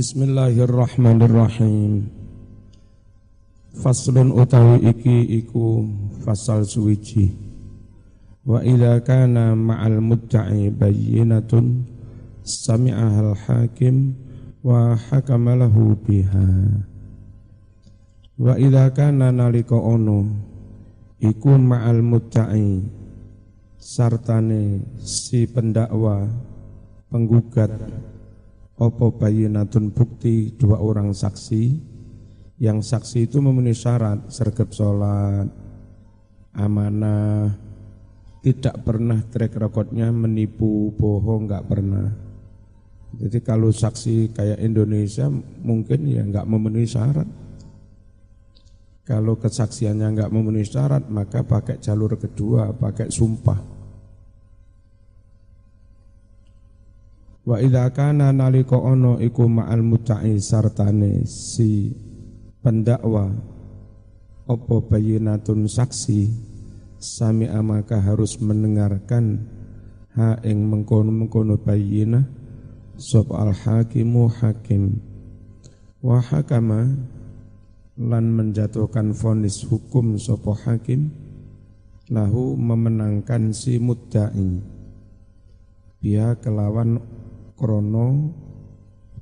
Bismillahirrahmanirrahim. Faslun utawi iki iku fasal suwiji. Wa idza kana ma'al mudda'i bayyinatun sami'ahal hakim wa hakama lahu biha. Wa idza kana nalika ono iku ma'al mudda'i sartane si pendakwa penggugat opo bayinatun bukti dua orang saksi? Yang saksi itu memenuhi syarat sergap sholat amanah tidak pernah track recordnya menipu bohong nggak pernah. Jadi kalau saksi kayak Indonesia mungkin ya nggak memenuhi syarat. Kalau kesaksiannya nggak memenuhi syarat maka pakai jalur kedua pakai sumpah Wa idza kana nalika ana iku ma'al muta'i sartane si pendakwa apa bayinatun saksi sami amaka harus mendengarkan ha ing mengkono-mengkono bayinah sop al hakimu hakim. Wa hakama lan menjatuhkan vonis hukum sopo hakim lahu memenangkan si muddai. Dia kelawan krono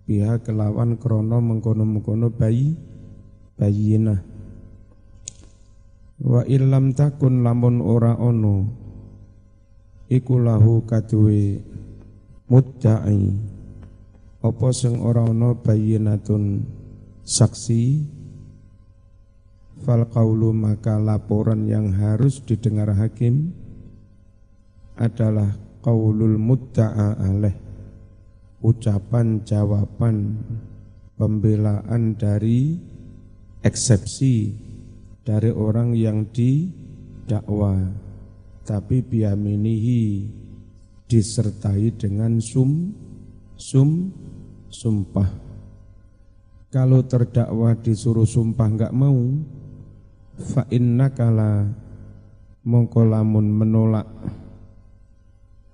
pihak kelawan krono mengkono-mengkono bayi bayina wa illam takun lamun ora ono iku lahu kaduwe mudda'i. Apa sing ora ono bayinatun saksi? Fal qaulu maka laporan yang harus didengar hakim adalah qaulul mudda'a alaih ucapan jawaban pembelaan dari eksepsi dari orang yang didakwa tapi biaminihi disertai dengan sum sum sumpah. Kalau terdakwa disuruh sumpah enggak mau fa innakala mongko lamun menolak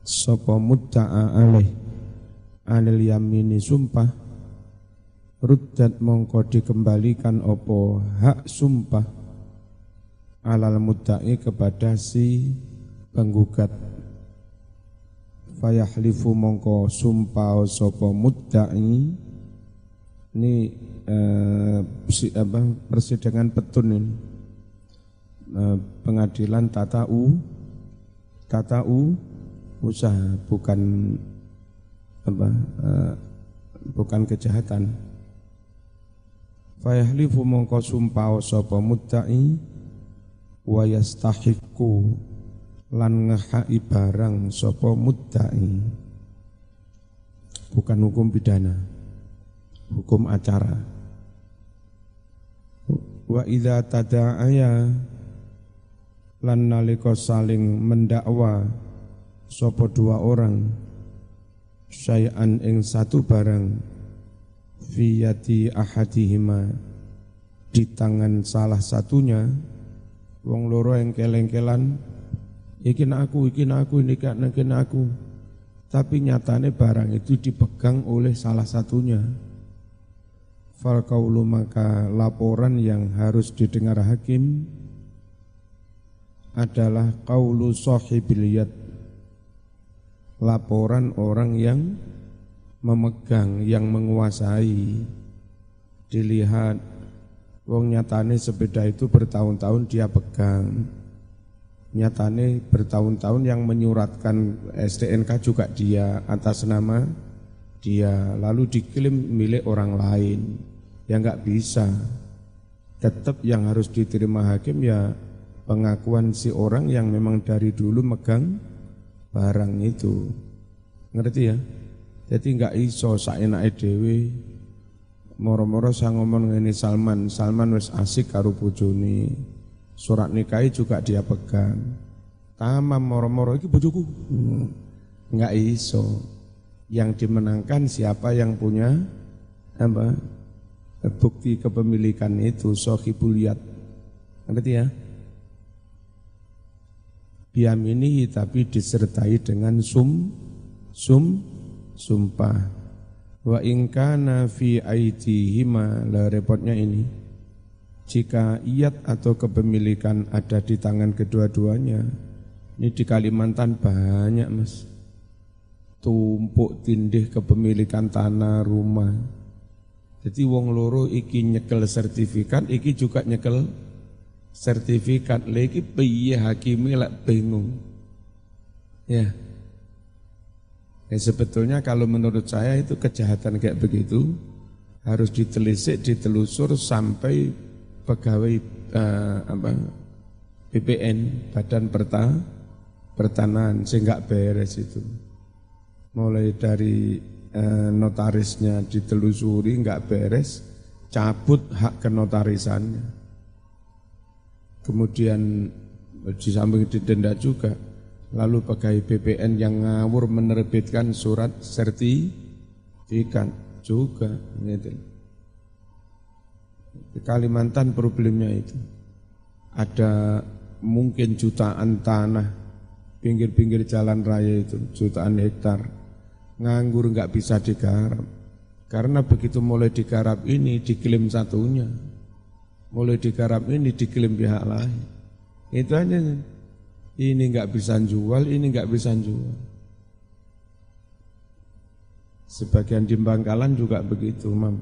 sapa mudda'a alaih anil yamini sumpah. Ruddat mongko dikembalikan opo hak sumpah. Alal mudda'i kepada si penggugat. Fayahlifu mongko sumpah sopo mudda'i. Ini eh, si, apa, persidangan petun ini. Eh, pengadilan tata u tata u usaha bukan apa? Uh, bukan kejahatan. Fayahlifu mongko sumpah sapa mudda'i wa yastahiqu lan ngehai barang sapa mudda'i. Bukan hukum pidana hukum acara. Wa idza tada'aya lan nalika saling mendakwa sapa dua orang syai'an ing satu barang fiyati ahadihima di tangan salah satunya wong loro yang keleng-kelan ikin aku ikin aku ini kan aku. Tapi nyatane barang itu dipegang oleh salah satunya. Fal kaulu maka laporan yang harus didengar hakim adalah kaulu sahibil yad laporan orang yang memegang, yang menguasai. Dilihat, wong nyatane sepeda itu bertahun-tahun dia pegang. Nyatane bertahun-tahun yang menyuratkan STNK juga dia atas nama dia. Lalu diklaim milik orang lain. Ya nggak bisa. Tetap yang harus diterima hakim ya pengakuan si orang yang memang dari dulu megang barang itu. Ngerti ya? Jadi nggak iso saenake dhewe moro-moro saya ngomong ini Salman, Salman wis asik karo bojone. Surat nikahi juga dia pegang. Tamam moro-moro iki bojoku. Enggak iso. Yang dimenangkan siapa yang punya apa? Bukti kepemilikan itu sohibul yad. Ngerti ya? Biamini tapi disertai dengan sum sum sumpah Wa ingkana fi aitihima lah repotnya ini. Jika iat atau kepemilikan ada di tangan kedua-duanya, ini di Kalimantan banyak mas. Tumpuk tindih kepemilikan tanah, rumah. Jadi wong loro iki nyekel sertifikat, iki juga nyekel sertifikat. Lagi piye hakimi lek bingung. Ya, Ya sebetulnya kalau menurut saya itu kejahatan kayak begitu harus ditelisik, ditelusur sampai pegawai uh, apa BPN Badan Perta Pertanahan sehingga beres itu. Mulai dari uh, notarisnya ditelusuri nggak beres, cabut hak kenotarisannya. Kemudian di samping didenda juga lalu pegawai BPN yang ngawur menerbitkan surat sertifikat juga. Di Kalimantan problemnya itu. Ada mungkin jutaan tanah pinggir-pinggir jalan raya itu jutaan hektar nganggur nggak bisa digarap. Karena begitu mulai digarap ini diklaim satunya mulai digarap ini diklaim pihak lain itu aja ini nggak bisa jual, ini nggak bisa jual. Sebagian di Bangkalan juga begitu, Mam.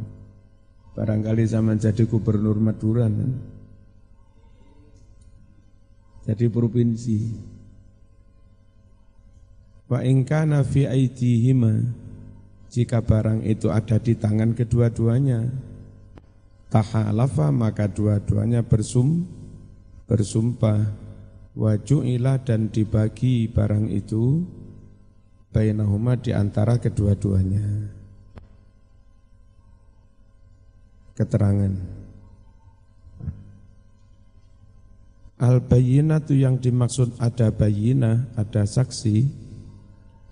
Barangkali zaman jadi gubernur Madura, kan? jadi provinsi. Wa ingkana fi aitihima jika barang itu ada di tangan kedua-duanya tahalafa maka dua-duanya bersum bersumpah waju'ilah dan dibagi barang itu bainahuma di antara kedua-duanya. Keterangan al itu yang dimaksud ada bayina, ada saksi,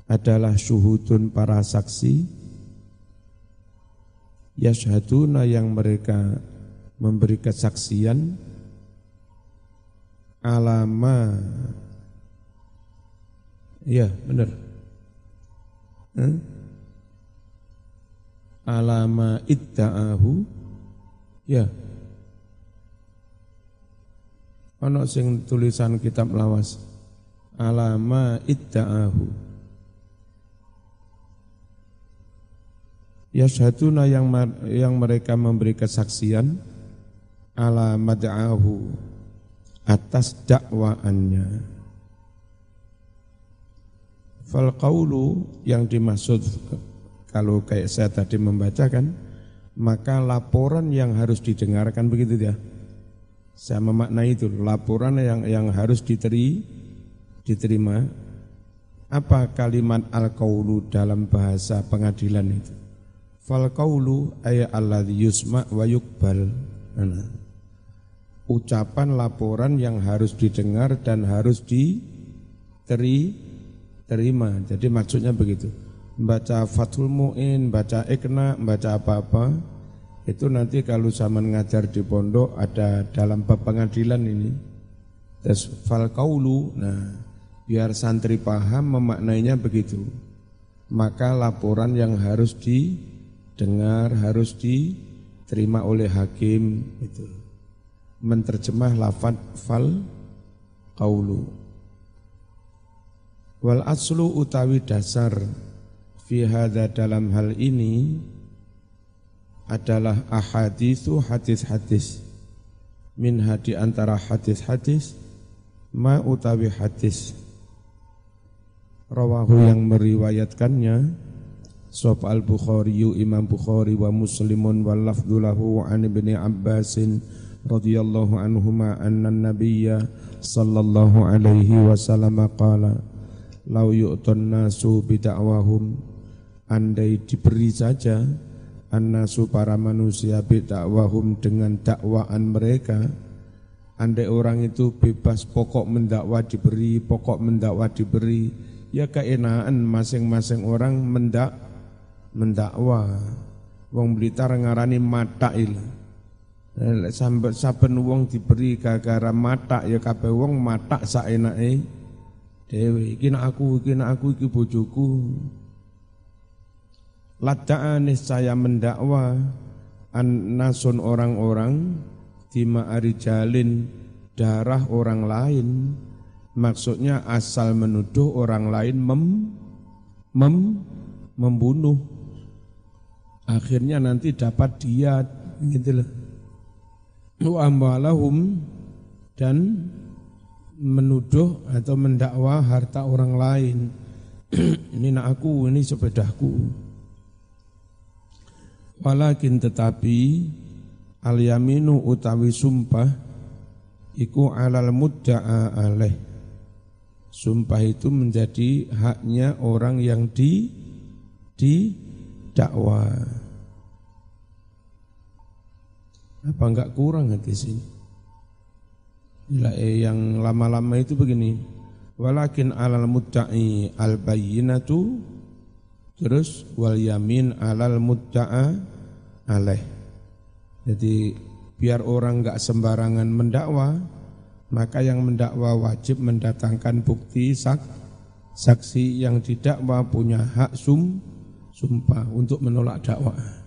adalah syuhudun para saksi, yashaduna yang mereka memberi kesaksian, alama Iya, benar. Hmm? Alama idda'ahu Ya. Ono sing tulisan kitab lawas. Alama idda'ahu. Ya syahaduna yang yang mereka memberi kesaksian ala mad'ahu atas dakwaannya. Fal yang dimaksud kalau kayak saya tadi membacakan, maka laporan yang harus didengarkan begitu ya. Saya memaknai itu laporan yang yang harus diteri, diterima. Apa kalimat al-qawlu dalam bahasa pengadilan itu? Fal ayat alladhi yusma wa yukbal. Nah, ucapan laporan yang harus didengar dan harus diterima. Jadi maksudnya begitu. Baca Fathul Mu'in, baca Ikna, baca apa-apa, itu nanti kalau zaman ngajar di pondok ada dalam bab pengadilan ini. Terus fal kaulu, nah biar santri paham memaknainya begitu. Maka laporan yang harus didengar, harus diterima oleh hakim itu. Menterjemah lafad fal qaulu. Wal aslu utawi dasar fi hadza dalam hal ini adalah ahaditsu hadis-hadis. Min hadi antara hadis-hadis ma utawi hadis. Rawahu yang meriwayatkannya Sof al-Bukhari Imam Bukhari wa Muslimun wa lafdulahu an ibni Abbasin radhiyallahu anhuma anna nabiyya sallallahu alaihi wasallam qala lau yu'tun nasu bida'wahum andai diberi saja annasu para manusia bida'wahum dengan dakwaan mereka. Andai orang itu bebas pokok mendakwa diberi pokok mendakwa diberi ya keenaan masing-masing orang mendak mendakwa wong Blitar ngarani matail sampai saben wong diberi gara-gara mata ya kabeh wong mata saenake dhewe iki aku iki aku iki bojoku Lata'anis saya mendakwa an nasun orang-orang di jalin darah orang lain. Maksudnya asal menuduh orang lain mem, mem, membunuh. Akhirnya nanti dapat diat gitu loh. Wa dan menuduh atau mendakwa harta orang lain. ini nak aku, ini sepedaku. Walakin tetapi al yaminu utawi sumpah iku alal mudda'a alaih. Sumpah itu menjadi haknya orang yang di di dakwa. Apa enggak kurang di sini? Eh, yang lama-lama itu begini. Walakin alal mudda'i al bayyinatu Terus wal yamin alal mudda'a alaih. Jadi biar orang enggak sembarangan mendakwa, maka yang mendakwa wajib mendatangkan bukti sak, saksi yang didakwa punya hak sum sumpah untuk menolak dakwah.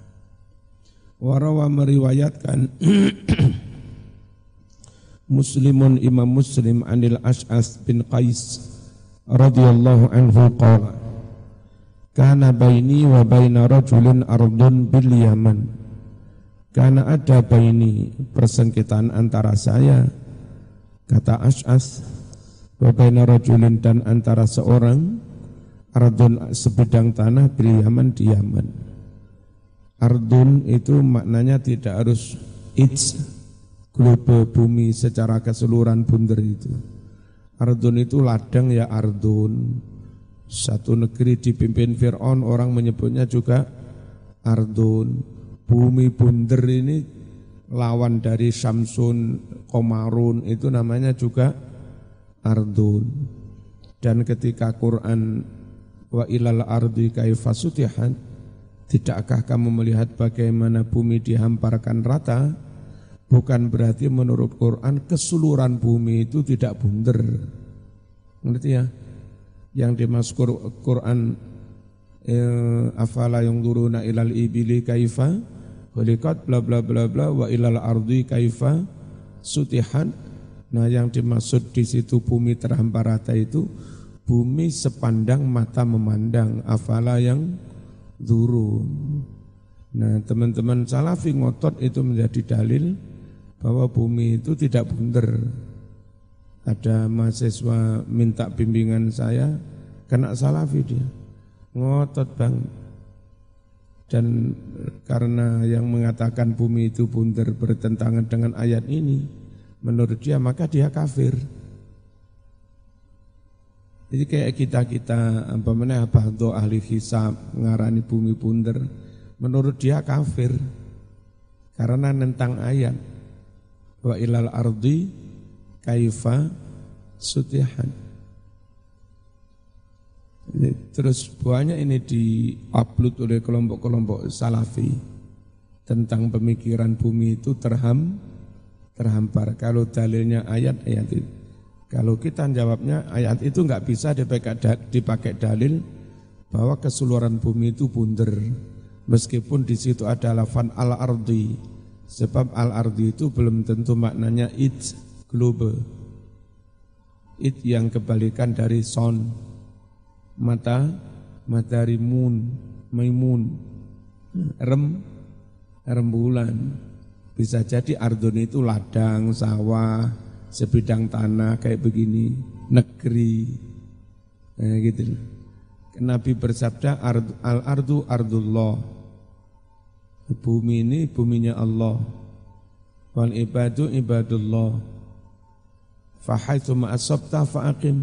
Warawa meriwayatkan Muslimun Imam Muslim anil Ash'as bin Qais radhiyallahu anhu qala Kana baini wa baina rajulin ardun bil Yaman. Karena ada baini persengketaan antara saya kata Ash'as wa baina rajulin dan antara seorang ardun sebidang tanah bil Yaman di Yaman. Ardun itu maknanya tidak harus its globe bumi secara keseluruhan bunder itu. Ardun itu ladang ya ardun, satu negeri dipimpin Fir'aun orang menyebutnya juga Ardun. Bumi bunder ini lawan dari Samsun, Komarun itu namanya juga Ardun. Dan ketika Quran wa ilal ardi kaifasutihan tidakkah kamu melihat bagaimana bumi dihamparkan rata? Bukan berarti menurut Quran keseluruhan bumi itu tidak bunder. Ngerti ya? Yang dimasuk Quran eh, afala yang duruna ilal ibili kaifa? Hulikat bla bla bla bla wa ilal ardi kaifa? Sutihan nah yang dimaksud di situ bumi terhampar rata itu bumi sepandang mata memandang. Afala yang durun nah teman-teman salafi ngotot itu menjadi dalil bahwa bumi itu tidak bunder ada mahasiswa minta bimbingan saya, kena salafi dia. Ngotot bang. Dan karena yang mengatakan bumi itu bundar bertentangan dengan ayat ini, menurut dia maka dia kafir. Jadi kayak kita-kita apa mana apa ahli hisab ngarani bumi bundar, menurut dia kafir karena nentang ayat wa ilal ardi kaifa sutihan. Terus banyak ini diupload oleh kelompok-kelompok salafi tentang pemikiran bumi itu terham, terhampar. Kalau dalilnya ayat-ayat itu. Kalau kita jawabnya ayat itu nggak bisa dipakai, dipakai dalil bahwa keseluruhan bumi itu bunder. Meskipun di situ ada lafan al-ardi. Sebab al-ardi itu belum tentu maknanya it globe. It yang kebalikan dari son. Mata, matahari moon, maimun. Rem, rembulan. Bisa jadi Ardun itu ladang, sawah, sebidang tanah kayak begini, negeri. Nah, gitu. Nabi bersabda al-ardu ardullah. Bumi ini buminya Allah. Wal ibadu ibadullah Fahaitsu ma'asabta fa'aqim.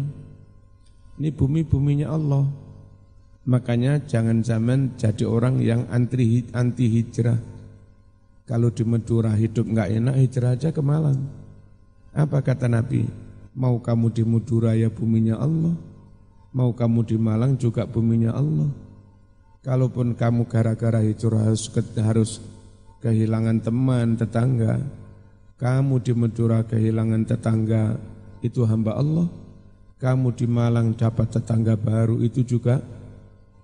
Ini bumi-buminya Allah. Makanya jangan zaman jadi orang yang anti anti hijrah. Kalau di Madura hidup enggak enak, hijrah aja ke Malang. Apa kata Nabi? Mau kamu di Madura ya buminya Allah. Mau kamu di Malang juga buminya Allah. Kalaupun kamu gara-gara hijrah harus, harus kehilangan teman, tetangga, kamu di Madura kehilangan tetangga, itu hamba Allah. Kamu di Malang dapat tetangga baru, itu juga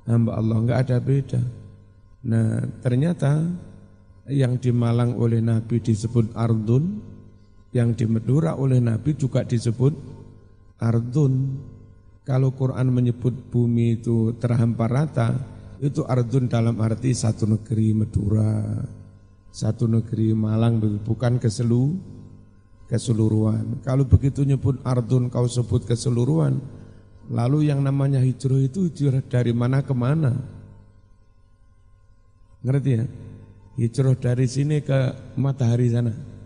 hamba Allah. Enggak ada beda. Nah, ternyata yang di Malang oleh Nabi disebut Ardun, yang di Madura oleh Nabi juga disebut Ardun. Kalau Quran menyebut bumi itu terhampar rata, itu Ardun dalam arti satu negeri Madura, satu negeri Malang, bukan keselu, keseluruhan. Kalau begitu nyebut Ardun kau sebut keseluruhan, lalu yang namanya hijrah itu hijrah dari mana ke mana? Ngerti ya? Hijrah dari sini ke matahari sana.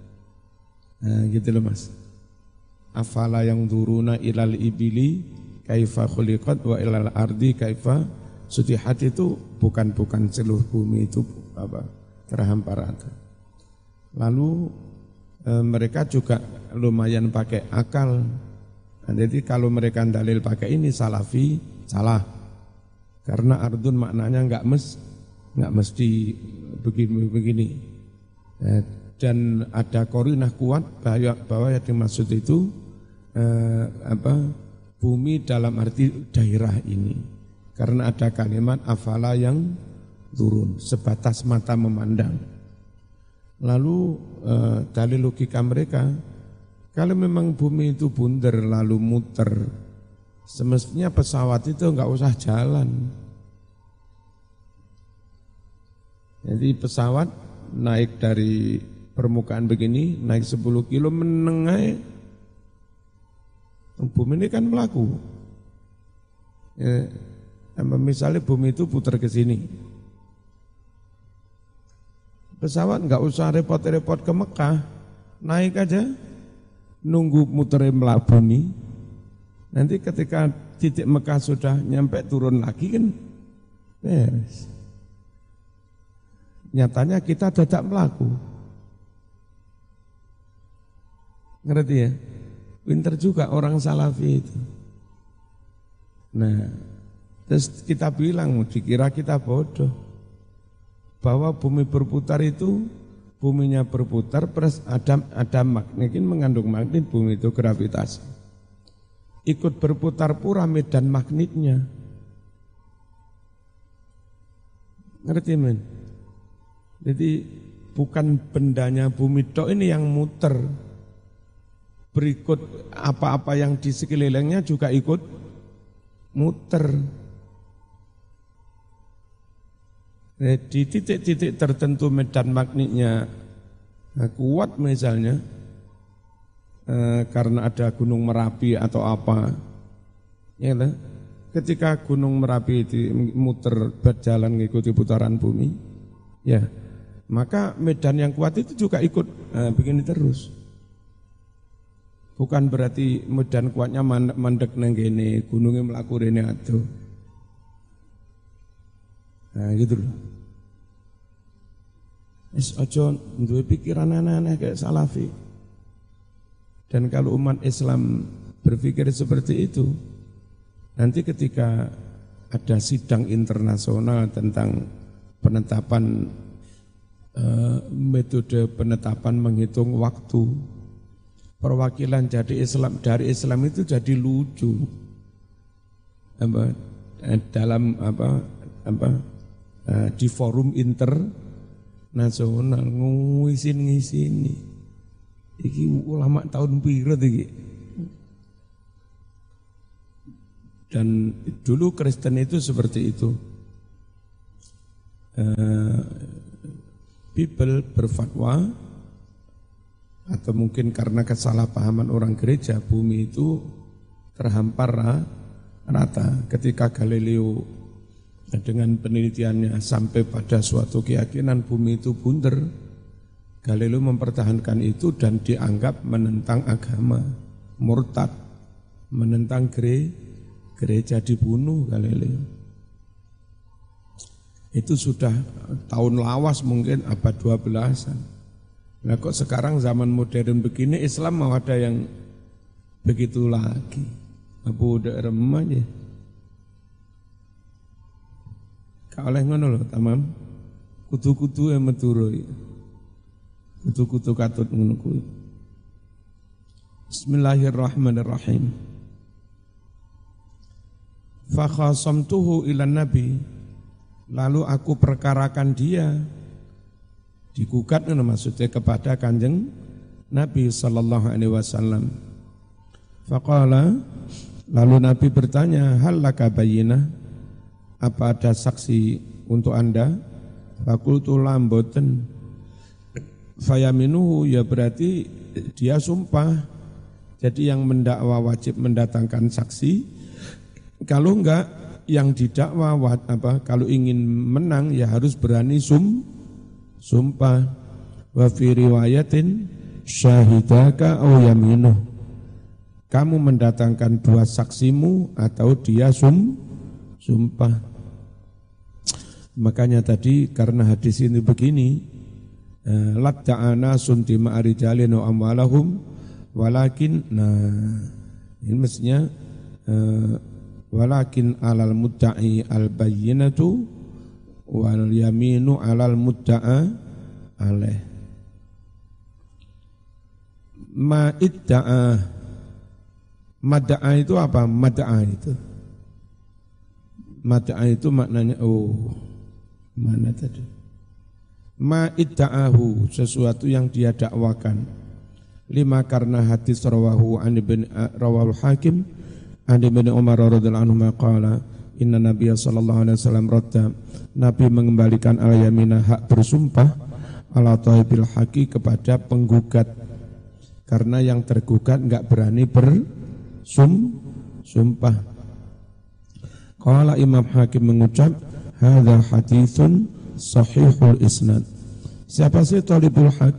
Nah, gitu loh mas. Afala yang turuna ilal ibili kaifa khuliqat wa ilal ardi kaifa sutihat itu bukan bukan seluruh bumi itu apa terhampar rata. Lalu e, mereka juga lumayan pakai akal. Nah, jadi kalau mereka dalil pakai ini salafi salah. Karena ardun maknanya enggak mes nggak mesti begini-begini. Eh, dan ada korinah kuat bahwa, bahwa yang dimaksud itu eh, apa bumi dalam arti daerah ini. Karena ada kalimat afala yang turun sebatas mata memandang. Lalu eh, dari logika mereka, kalau memang bumi itu bundar lalu muter, semestinya pesawat itu nggak usah jalan Jadi pesawat naik dari permukaan begini, naik 10 kilo menengai, bumi ini kan melaku. Ya, misalnya bumi itu putar ke sini. Pesawat nggak usah repot-repot ke Mekah, naik aja, nunggu muternya melabuni. Nanti ketika titik Mekah sudah nyampe turun lagi kan beres. Nyatanya kita tidak melaku. Ngerti ya? Pinter juga orang salafi itu. Nah, terus kita bilang, dikira kita bodoh. Bahwa bumi berputar itu, buminya berputar, plus ada, ada magnet, mengandung magnet, bumi itu gravitasi. Ikut berputar pura medan magnetnya. Ngerti men? Jadi bukan bendanya bumi tok ini yang muter. Berikut apa-apa yang di sekelilingnya juga ikut muter. Nah, di titik-titik tertentu medan magnetnya nah, kuat misalnya eh, karena ada gunung merapi atau apa, ya lah. Ketika gunung merapi itu muter berjalan mengikuti putaran bumi, ya maka medan yang kuat itu juga ikut eh, begini terus. Bukan berarti medan kuatnya mandek neng gini, gunungnya melaku ini atau. Nah gitu loh. Es ojo duwe pikiran aneh-aneh kayak salafi. Dan kalau umat Islam berpikir seperti itu, nanti ketika ada sidang internasional tentang penetapan Eh, metode penetapan menghitung waktu perwakilan jadi Islam dari Islam itu jadi lucu. Apa eh, dalam apa apa eh, di forum internasional nguisin ngisini iki ulama tahun piro iki dan dulu Kristen itu seperti itu. Bibel berfatwa atau mungkin karena kesalahpahaman orang gereja bumi itu terhampar rata ketika Galileo dengan penelitiannya sampai pada suatu keyakinan bumi itu bundar Galileo mempertahankan itu dan dianggap menentang agama murtad menentang gereja dibunuh Galileo itu sudah tahun lawas mungkin abad 12-an. Nah kok sekarang zaman modern begini Islam mau ada yang begitu lagi. Apa udah remah aja. Kau oleh ngono loh tamam. Kutu-kutu yang meturo. Kutu-kutu katut ngono Bismillahirrahmanirrahim. Fakhasamtuhu ila nabi lalu aku perkarakan dia digugat maksudnya kepada kanjeng Nabi Sallallahu Alaihi Wasallam. Faqala lalu Nabi bertanya, hal laka apa ada saksi untuk anda? Fakultu lamboten. Fayaminuhu ya berarti dia sumpah. Jadi yang mendakwa wajib mendatangkan saksi. Kalau enggak yang didakwa apa kalau ingin menang ya harus berani sum sumpah. Wa fi riwayatin syahidaka au yaminuh. Kamu mendatangkan dua saksimu atau dia sum sumpah. Makanya tadi karena hadis ini begini eh, latta'ana sunti ma'arijalin wa amwalahum walakin nah ini mestinya uh, walakin alal mudda'i al bayyinatu wal yaminu alal mudda'a alaih ma idda'a. Mada'a itu apa? Mada'a itu. Mada'a itu maknanya oh mana tadi? Ma idda'ahu sesuatu yang dia dakwakan. Lima karena hadis rawahu an ibn rawahu hakim. Adi bin Umar radhiyallahu anhu qala inna Nabi sallallahu alaihi wasallam radda Nabi mengembalikan al yamina hak bersumpah ala taibil haki kepada penggugat karena yang tergugat enggak berani bersum sumpah. Qala Imam Hakim mengucap hadza haditsun sahihul isnad. Siapa sih talibul haq?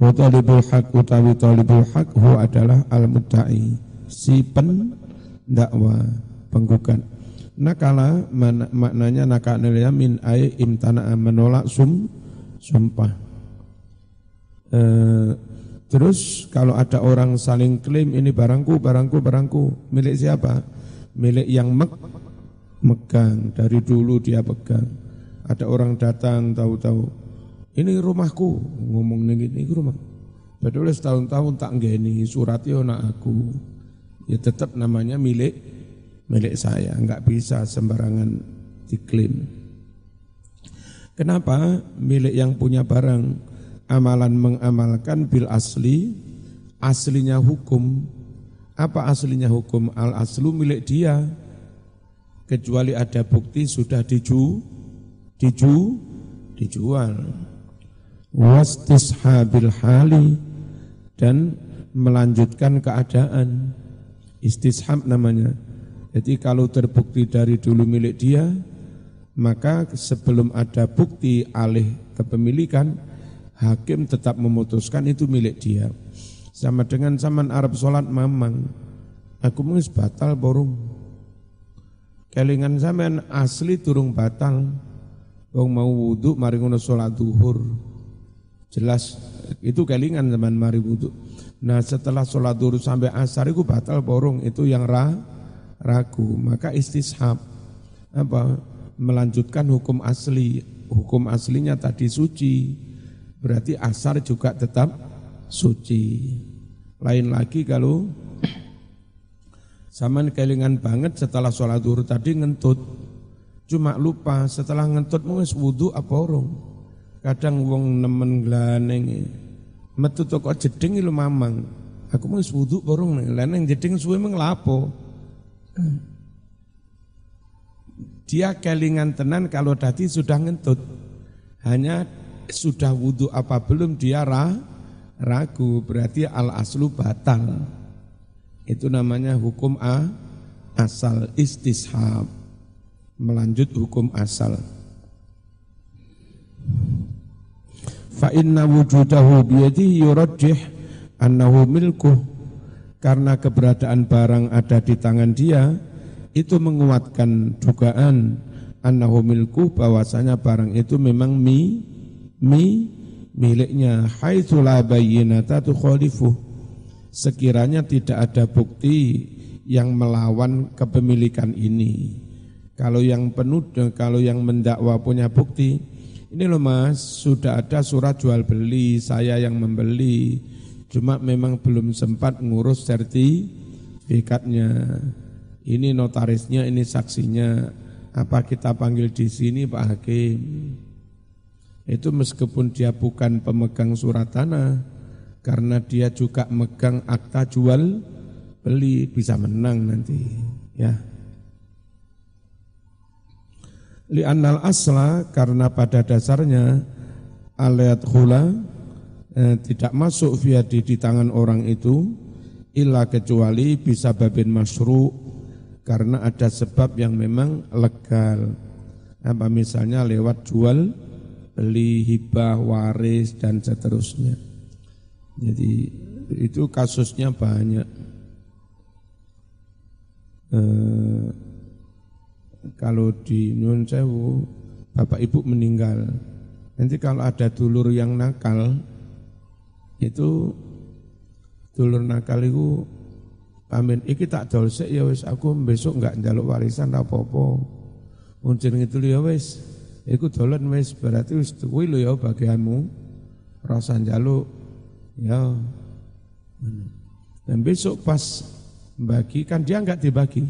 Wa talibul haq utawi talibul haq hu adalah al-mudda'i, si pen dakwa penggugat. Nakala man, maknanya nakanil yamin ay imtana menolak sum sumpah. E, terus kalau ada orang saling klaim ini barangku, barangku, barangku, milik siapa? Milik yang mek, megang dari dulu dia pegang. Ada orang datang tahu-tahu ini rumahku ngomong ini, ini rumah. Padahal setahun-tahun tak ngeni suratnya nak aku ya tetap namanya milik milik saya, enggak bisa sembarangan diklaim. Kenapa milik yang punya barang amalan mengamalkan bil asli, aslinya hukum. Apa aslinya hukum? Al aslu milik dia. Kecuali ada bukti sudah diju, diju, dijual. Wastishabil hali dan melanjutkan keadaan istishab namanya. Jadi kalau terbukti dari dulu milik dia, maka sebelum ada bukti alih kepemilikan, hakim tetap memutuskan itu milik dia. Sama dengan zaman Arab sholat mamang, aku mengis batal borong. Kelingan zaman asli turung batal. Wong mau wudhu, mari ngono sholat duhur. Jelas itu kelingan zaman mari wudhu. Nah setelah sholat duhur sampai asar itu batal borong itu yang ra, ragu. Maka istishab apa melanjutkan hukum asli. Hukum aslinya tadi suci. Berarti asar juga tetap suci. Lain lagi kalau zaman kelingan banget setelah sholat duhur tadi ngentut. Cuma lupa setelah ngentut mau wudhu apa orang. Kadang wong nemen glaneng metu toko jeding lu mamang. Aku mau wudu borong lain jeding suwe mengelapo. Dia kelingan tenan kalau tadi sudah ngentut. Hanya sudah wudhu apa belum dia ra, ragu, berarti al aslu batal. Itu namanya hukum A, asal istishab. Melanjut hukum asal fa inna wujudahu biyadihi yurajjih annahu milkuh karena keberadaan barang ada di tangan dia itu menguatkan dugaan annahu milku bahwasanya barang itu memang mi mi miliknya. Haitsu la bayyinata tukhalifu. Sekiranya tidak ada bukti yang melawan kepemilikan ini. Kalau yang penuh kalau yang mendakwa punya bukti ini loh mas, sudah ada surat jual beli, saya yang membeli. Cuma memang belum sempat ngurus sertifikatnya. Ini notarisnya, ini saksinya. apa kita panggil di sini Pak Hakim? Itu meskipun dia bukan pemegang surat tanah, karena dia juga megang akta jual beli bisa menang nanti ya li'annal asla karena pada dasarnya alat hula eh, tidak masuk via di, tangan orang itu illa kecuali bisa babin masru karena ada sebab yang memang legal. Apa misalnya lewat jual beli hibah waris dan seterusnya. Jadi itu kasusnya banyak. Eh, kalau di Nun Sewu bapak ibu meninggal. Nanti kalau ada dulur yang nakal itu dulur nakal itu amin iki tak dolsek ya wis aku besok enggak njaluk warisan apa-apa. Uncir itu ya wis. Iku dolan wis berarti wis kuwi lho ya bagianmu. Rasa njaluk ya. Dan besok pas bagi kan dia enggak dibagi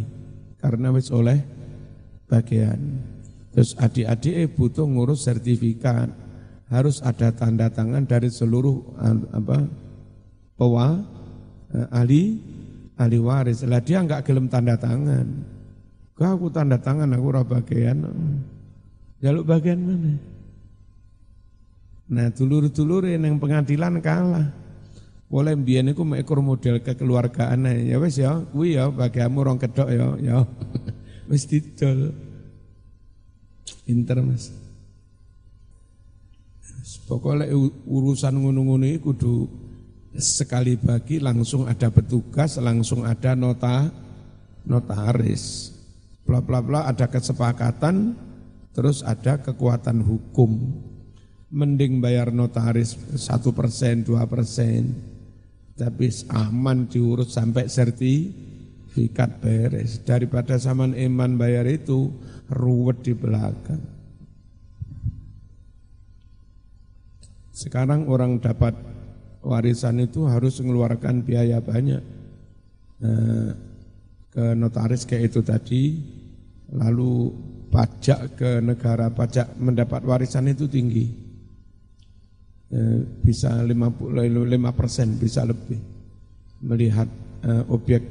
karena wis oleh bagian. Terus adik-adik butuh ngurus sertifikat, harus ada tanda tangan dari seluruh apa pewa eh, ahli ahli waris. Lah dia enggak gelem tanda tangan. Kau aku tanda tangan aku ora bagian. Jaluk bagian mana? Nah, dulur-dulur yang pengadilan kalah. Boleh mbiyen iku ekor model kekeluargaan ya wis ya, kuwi ya bagianmu rong kedok ya, ya. wis didol. Pinter Mas. Pokoknya urusan ngono-ngono itu kudu sekali bagi langsung ada petugas, langsung ada nota notaris. Bla bla bla ada kesepakatan, terus ada kekuatan hukum. Mending bayar notaris satu persen, dua persen tapi aman diurus sampai sertifikat beres daripada zaman iman bayar itu ruwet di belakang. Sekarang orang dapat warisan itu harus mengeluarkan biaya banyak eh, ke notaris kayak itu tadi, lalu pajak ke negara pajak mendapat warisan itu tinggi. Eh, bisa 55 persen, bisa lebih melihat uh, objek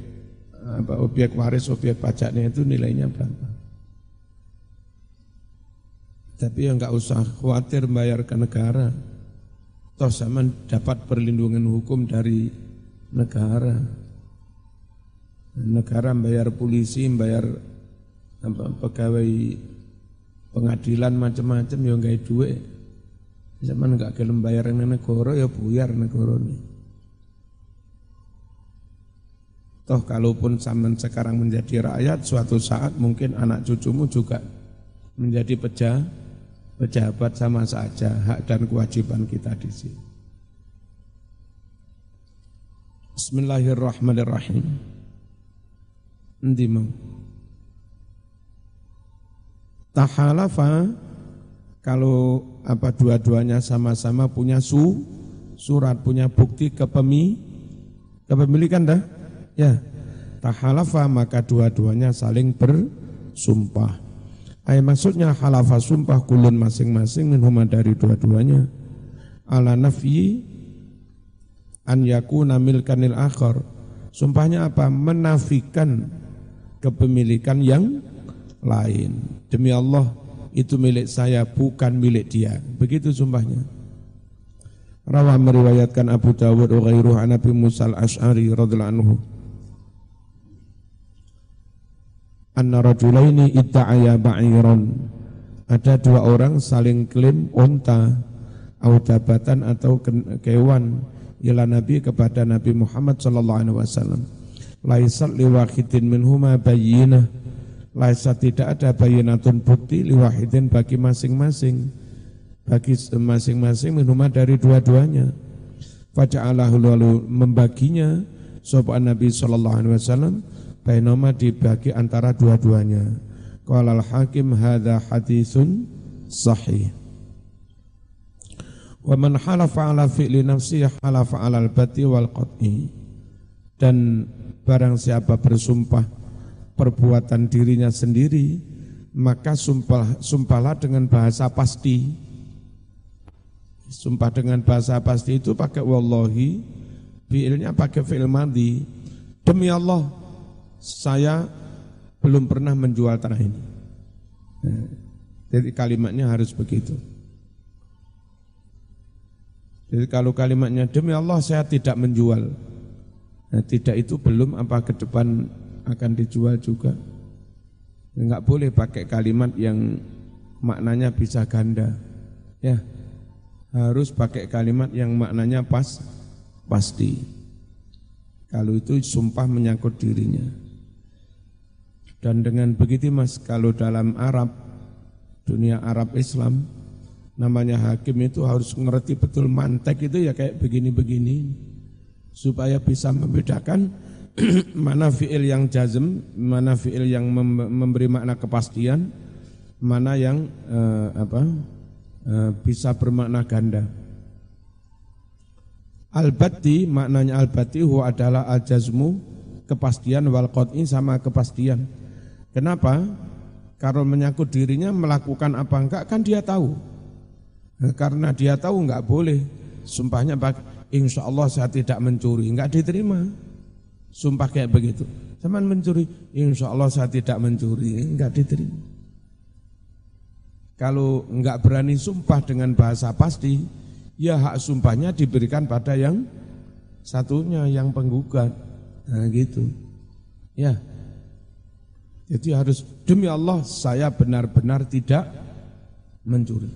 apa, objek waris, objek pajaknya itu nilainya berapa. Tapi yang nggak usah khawatir bayar ke negara. Toh sama dapat perlindungan hukum dari negara. Negara bayar polisi, bayar apa, pegawai pengadilan macam-macam yang nggak duit. Zaman enggak gelem bayar negara ya buyar negara ini. Toh kalaupun zaman sekarang menjadi rakyat, suatu saat mungkin anak cucumu juga menjadi pejah, pejabat sama saja hak dan kewajiban kita di sini. Bismillahirrahmanirrahim. Nanti mau. Tahalafa kalau apa dua-duanya sama-sama punya su surat punya bukti kepemi kepemilikan dah ya tahalafa maka dua-duanya saling bersumpah ay maksudnya halafa sumpah kulun masing-masing minhuma dari dua-duanya ala nafyi an yakuna milkanil akhar sumpahnya apa menafikan kepemilikan yang lain demi Allah itu milik saya bukan milik dia. Begitu sumpahnya. Rawah meriwayatkan Abu Dawud wa ghairuh an Nabi Musa al-Ash'ari radhiyallahu. Anna rajulaini itta'aya ba'iran. Ada dua orang saling klaim unta atau atau kewan ila Nabi kepada Nabi Muhammad sallallahu alaihi wasallam. Laisat liwahidin minhuma bayyinah Laisa tidak ada bayinatun bukti liwahidin bagi masing-masing. Bagi masing-masing minuman dari dua-duanya. Faja'alahu lalu membaginya sopan Nabi Sallallahu Alaihi Wasallam bainama dibagi antara dua-duanya. Qala al-hakim hadha hadithun sahih. Wa man halafa ala fi'li nafsi halafa ala al-bati wal qat'i. Dan barang siapa bersumpah perbuatan dirinya sendiri, maka sumpah, sumpahlah dengan bahasa pasti. Sumpah dengan bahasa pasti itu pakai wallahi, fiilnya pakai fi'il madhi. Demi Allah, saya belum pernah menjual tanah ini. Nah, jadi kalimatnya harus begitu. Jadi kalau kalimatnya demi Allah saya tidak menjual. Nah, tidak itu belum apa ke depan akan dijual juga. Enggak boleh pakai kalimat yang maknanya bisa ganda. Ya. Harus pakai kalimat yang maknanya pas pasti. Kalau itu sumpah menyangkut dirinya. Dan dengan begitu Mas, kalau dalam Arab, dunia Arab Islam, namanya hakim itu harus ngerti betul mantek itu ya kayak begini-begini supaya bisa membedakan mana fiil yang jazm, mana fiil yang memberi makna kepastian, mana yang uh, apa uh, bisa bermakna ganda. Al-batti maknanya al-batti huwa adalah al-jazmu kepastian wal qat'i sama kepastian. Kenapa? Kalau menyangkut dirinya melakukan apa enggak kan dia tahu. Nah, karena dia tahu enggak boleh. Sumpahnya insya Allah saya tidak mencuri, enggak diterima. Sumpah kayak begitu. Cuman mencuri, insya Allah saya tidak mencuri, enggak diterima. Kalau enggak berani sumpah dengan bahasa pasti, ya hak sumpahnya diberikan pada yang satunya, yang penggugat. Nah gitu. Ya. Jadi harus demi Allah saya benar-benar tidak mencuri.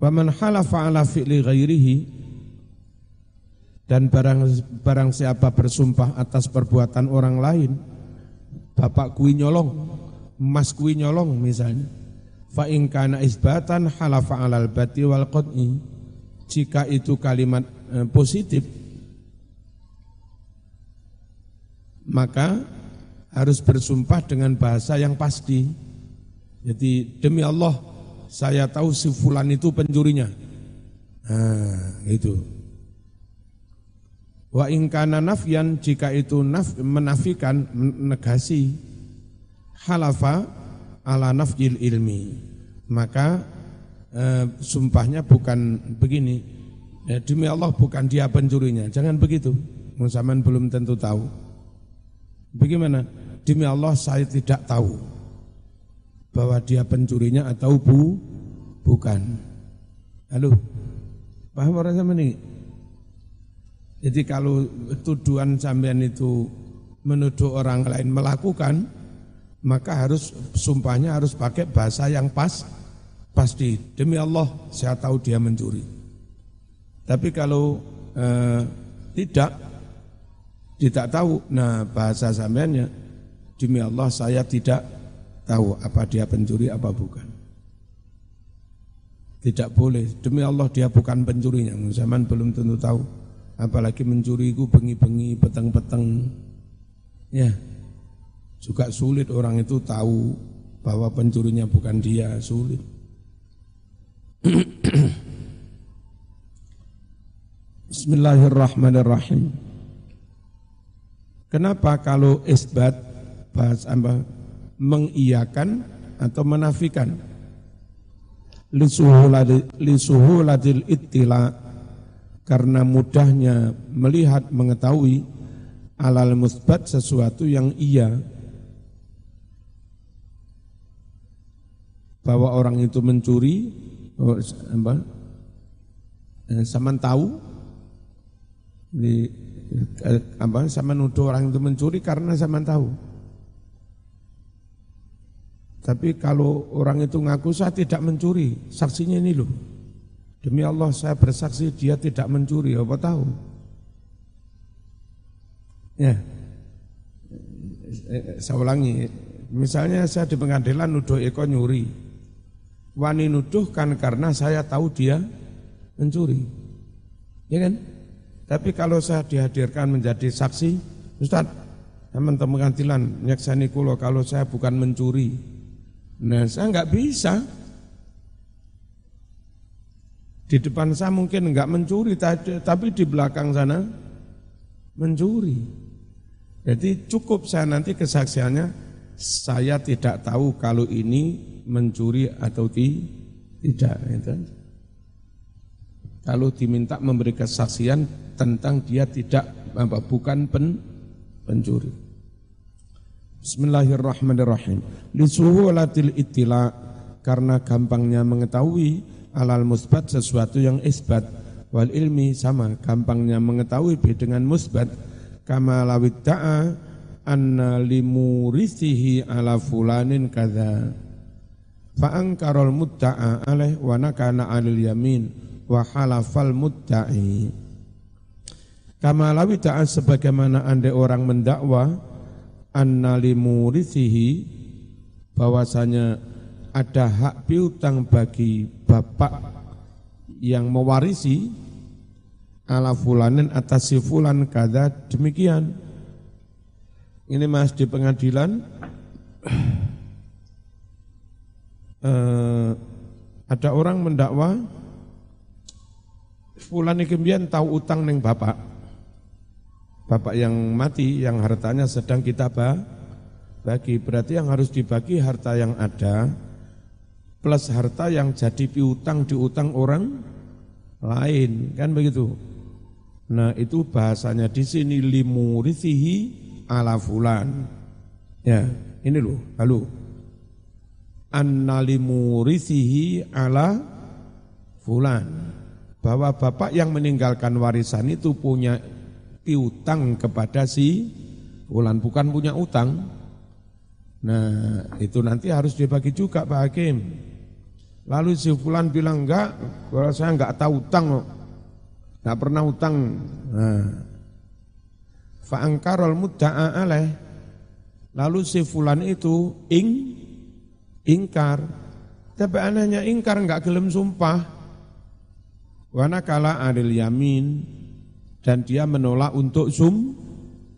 Waman halafa ala fi'li ghairihi dan barang barang siapa bersumpah atas perbuatan orang lain, bapak kui nyolong, emas kui nyolong misalnya. Fa in kana isbatan halafa alal bati wal qad'i. Jika itu kalimat eh, positif maka harus bersumpah dengan bahasa yang pasti. Jadi demi Allah saya tahu si fulan itu pencurinya. Nah, itu. Wa ingkana nafyan jika itu naf, menafikan negasi halafa ala nafjil ilmi maka eh, sumpahnya bukan begini ya, demi Allah bukan dia pencurinya jangan begitu Musaman belum tentu tahu Bagaimana? Demi Allah saya tidak tahu bahwa dia pencurinya atau bu, bukan. Halo, paham orang sama ini? Jadi kalau tuduhan sampean itu menuduh orang lain melakukan, maka harus sumpahnya harus pakai bahasa yang pas, pasti. Demi Allah, saya tahu dia mencuri. Tapi kalau eh, tidak, tidak tahu. Nah bahasa sampeannya demi Allah saya tidak tahu apa dia pencuri apa bukan. Tidak boleh. Demi Allah dia bukan pencurinya. Zaman belum tentu tahu. Apalagi mencuri itu bengi-bengi, peteng-peteng. Ya, juga sulit orang itu tahu bahwa pencurinya bukan dia, sulit. Bismillahirrahmanirrahim. Kenapa kalau isbat bahas apa mengiyakan atau menafikan? Lisuhulatil ittila karena mudahnya melihat mengetahui alal musbat sesuatu yang iya. Bahwa orang itu mencuri oh, apa, eh, sama tahu di apa sama nuduh orang itu mencuri karena sama tahu. Tapi kalau orang itu ngaku saya tidak mencuri, saksinya ini loh. Demi Allah saya bersaksi dia tidak mencuri, apa tahu? Ya, eh, saya ulangi, misalnya saya di pengadilan nuduh Eko nyuri, wani nuduh kan karena saya tahu dia mencuri, ya kan? Tapi kalau saya dihadirkan menjadi saksi, Ustaz, teman-teman kantilan nyaksani kulo kalau saya bukan mencuri. Nah, saya nggak bisa. Di depan saya mungkin nggak mencuri, tapi di belakang sana mencuri. Jadi cukup saya nanti kesaksiannya saya tidak tahu kalau ini mencuri atau ti, tidak. Gitu. Kalau diminta memberi kesaksian tentang dia tidak apa, bukan pen, pencuri. Bismillahirrahmanirrahim. Lisuhulatil itila karena gampangnya mengetahui alal musbat sesuatu yang isbat wal ilmi sama gampangnya mengetahui dengan musbat kama lawid ta'a anna limurisihi ala fulanin kadza fa'angkarol mudda'a alaih wa nakana alil yamin wa halafal mudda'i kama lawid ta'a sebagaimana anda orang mendakwa anna limurisihi bahwasanya ada hak piutang bagi bapak yang mewarisi ala fulanin atas si fulan kada demikian. Ini mas di pengadilan eh, ada orang mendakwa fulan ikimbian tahu utang neng bapak. Bapak yang mati yang hartanya sedang kita bagi berarti yang harus dibagi harta yang ada plus harta yang jadi piutang diutang orang lain kan begitu. Nah itu bahasanya di sini limurisihi ala fulan. Ya, ini loh, halo. Anna limurisihi ala fulan. Bahwa bapak yang meninggalkan warisan itu punya piutang kepada si fulan, bukan punya utang. Nah itu nanti harus dibagi juga Pak Hakim. Lalu si fulan bilang enggak, kalau saya enggak tahu utang nggak pernah utang. Nah. Fa'angkarol mudda'a. Lalu si fulan itu ing ingkar. Tapi anehnya ingkar nggak gelem sumpah. Wana kala adil yamin dan dia menolak untuk sum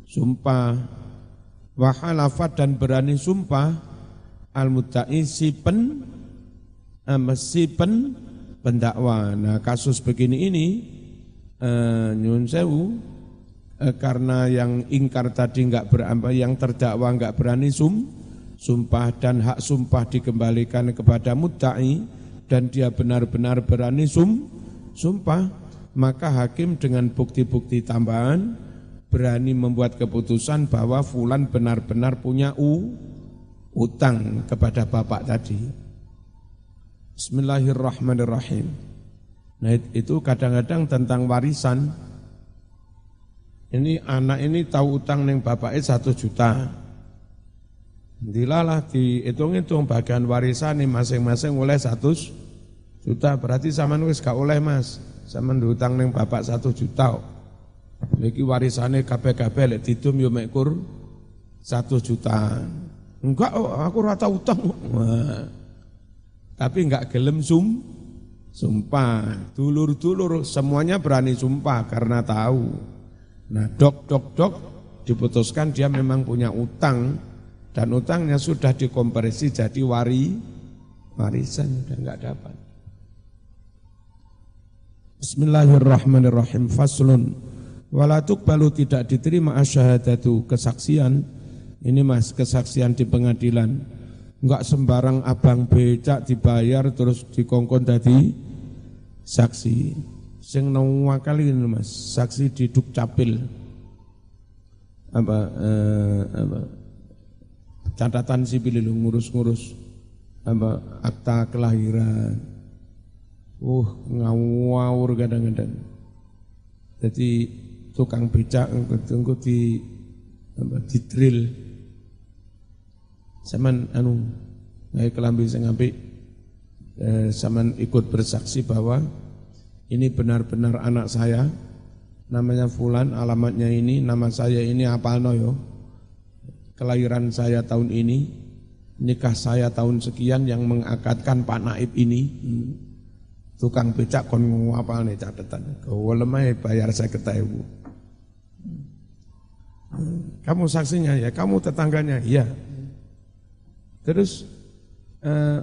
sumpah. Wahalafat dan berani sumpah al mudda'i si pen si pen pendakwa. Nah kasus begini ini uh, nyun sewu uh, karena yang ingkar tadi nggak berapa yang terdakwa nggak berani sum sumpah dan hak sumpah dikembalikan kepada mudda'i dan dia benar-benar berani sum sumpah maka hakim dengan bukti-bukti tambahan berani membuat keputusan bahwa fulan benar-benar punya u utang kepada bapak tadi. Bismillahirrahmanirrahim. Nah itu kadang-kadang tentang warisan. Ini anak ini tahu utang neng bapaknya satu juta. Dilalah dihitung-hitung bagian warisan masing-masing oleh satu juta. Berarti sama nulis gak oleh mas. Sama utang neng bapak satu juta. Lagi warisannya KPKP lek titum yo mekur satu juta. Enggak, aku rata utang. Wah. Tapi enggak gelem sum, Sumpah, dulur-dulur semuanya berani sumpah karena tahu. Nah dok, dok, dok diputuskan dia memang punya utang dan utangnya sudah dikompresi jadi wari warisan dan nggak dapat. Bismillahirrahmanirrahim. Faslun. Walatuk balu tidak diterima asyhadatu kesaksian. Ini mas kesaksian di pengadilan Enggak sembarang abang becak dibayar terus dikongkon tadi saksi. Sing kali ini Mas, saksi di Dukcapil. Apa eh, apa catatan sipil ngurus-ngurus apa akta kelahiran. Uh, ngawur kadang-kadang. Jadi tukang becak tunggu di apa, di drill Saman anu naik kelambi sing apik eh, ikut bersaksi bahwa ini benar-benar anak saya namanya fulan alamatnya ini nama saya ini apa yo kelahiran saya tahun ini nikah saya tahun sekian yang mengakatkan Pak Naib ini hmm. Tukang becak kon apa nih catatan kau lemah bayar saya ketahui kamu saksinya ya kamu tetangganya iya Terus eh,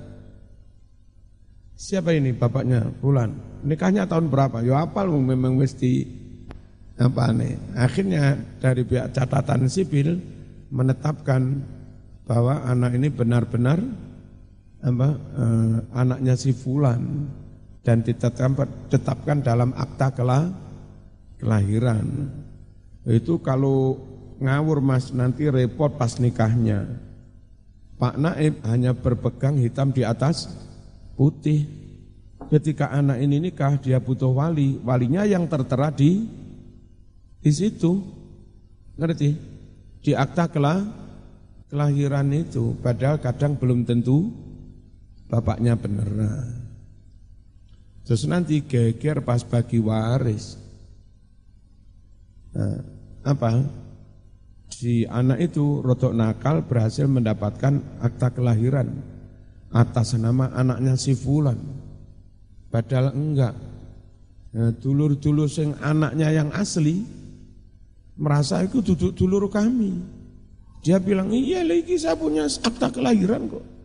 siapa ini bapaknya? Bulan. Nikahnya tahun berapa? Ya apal memang mesti apa nih? Akhirnya dari pihak catatan sipil menetapkan bahwa anak ini benar-benar apa eh, anaknya si Fulan dan ditetapkan tetapkan dalam akta kelah, kelahiran. Itu kalau ngawur mas nanti repot pas nikahnya. Pak Naib hanya berpegang hitam di atas putih. Ketika anak ini nikah dia butuh wali, walinya yang tertera di di situ. Ngerti? Di akta kelah, kelahiran itu. Padahal kadang belum tentu bapaknya benar. Terus nanti geger pas bagi waris. Nah, apa? Si anak itu rotok nakal berhasil mendapatkan akta kelahiran atas nama anaknya si Fulan. Padahal enggak. Nah, dulur-dulur sing anaknya yang asli merasa itu duduk dulur kami. Dia bilang, iya lagi saya punya akta kelahiran kok.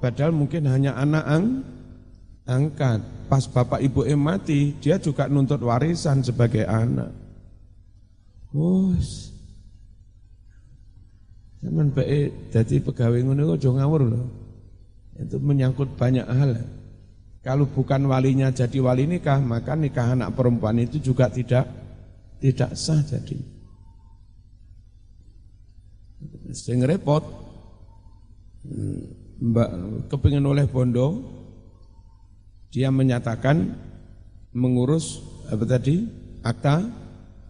Padahal mungkin hanya anak ang, angkat. Pas bapak ibu em mati, dia juga nuntut warisan sebagai anak. Wos. Zaman baik jadi pegawai ngono kok ngawur loh. Itu menyangkut banyak hal. Kalau bukan walinya jadi wali nikah, maka nikah anak perempuan itu juga tidak tidak sah jadi. Sing repot. Hmm. Mbak kepingin oleh Bondo, dia menyatakan mengurus apa tadi akta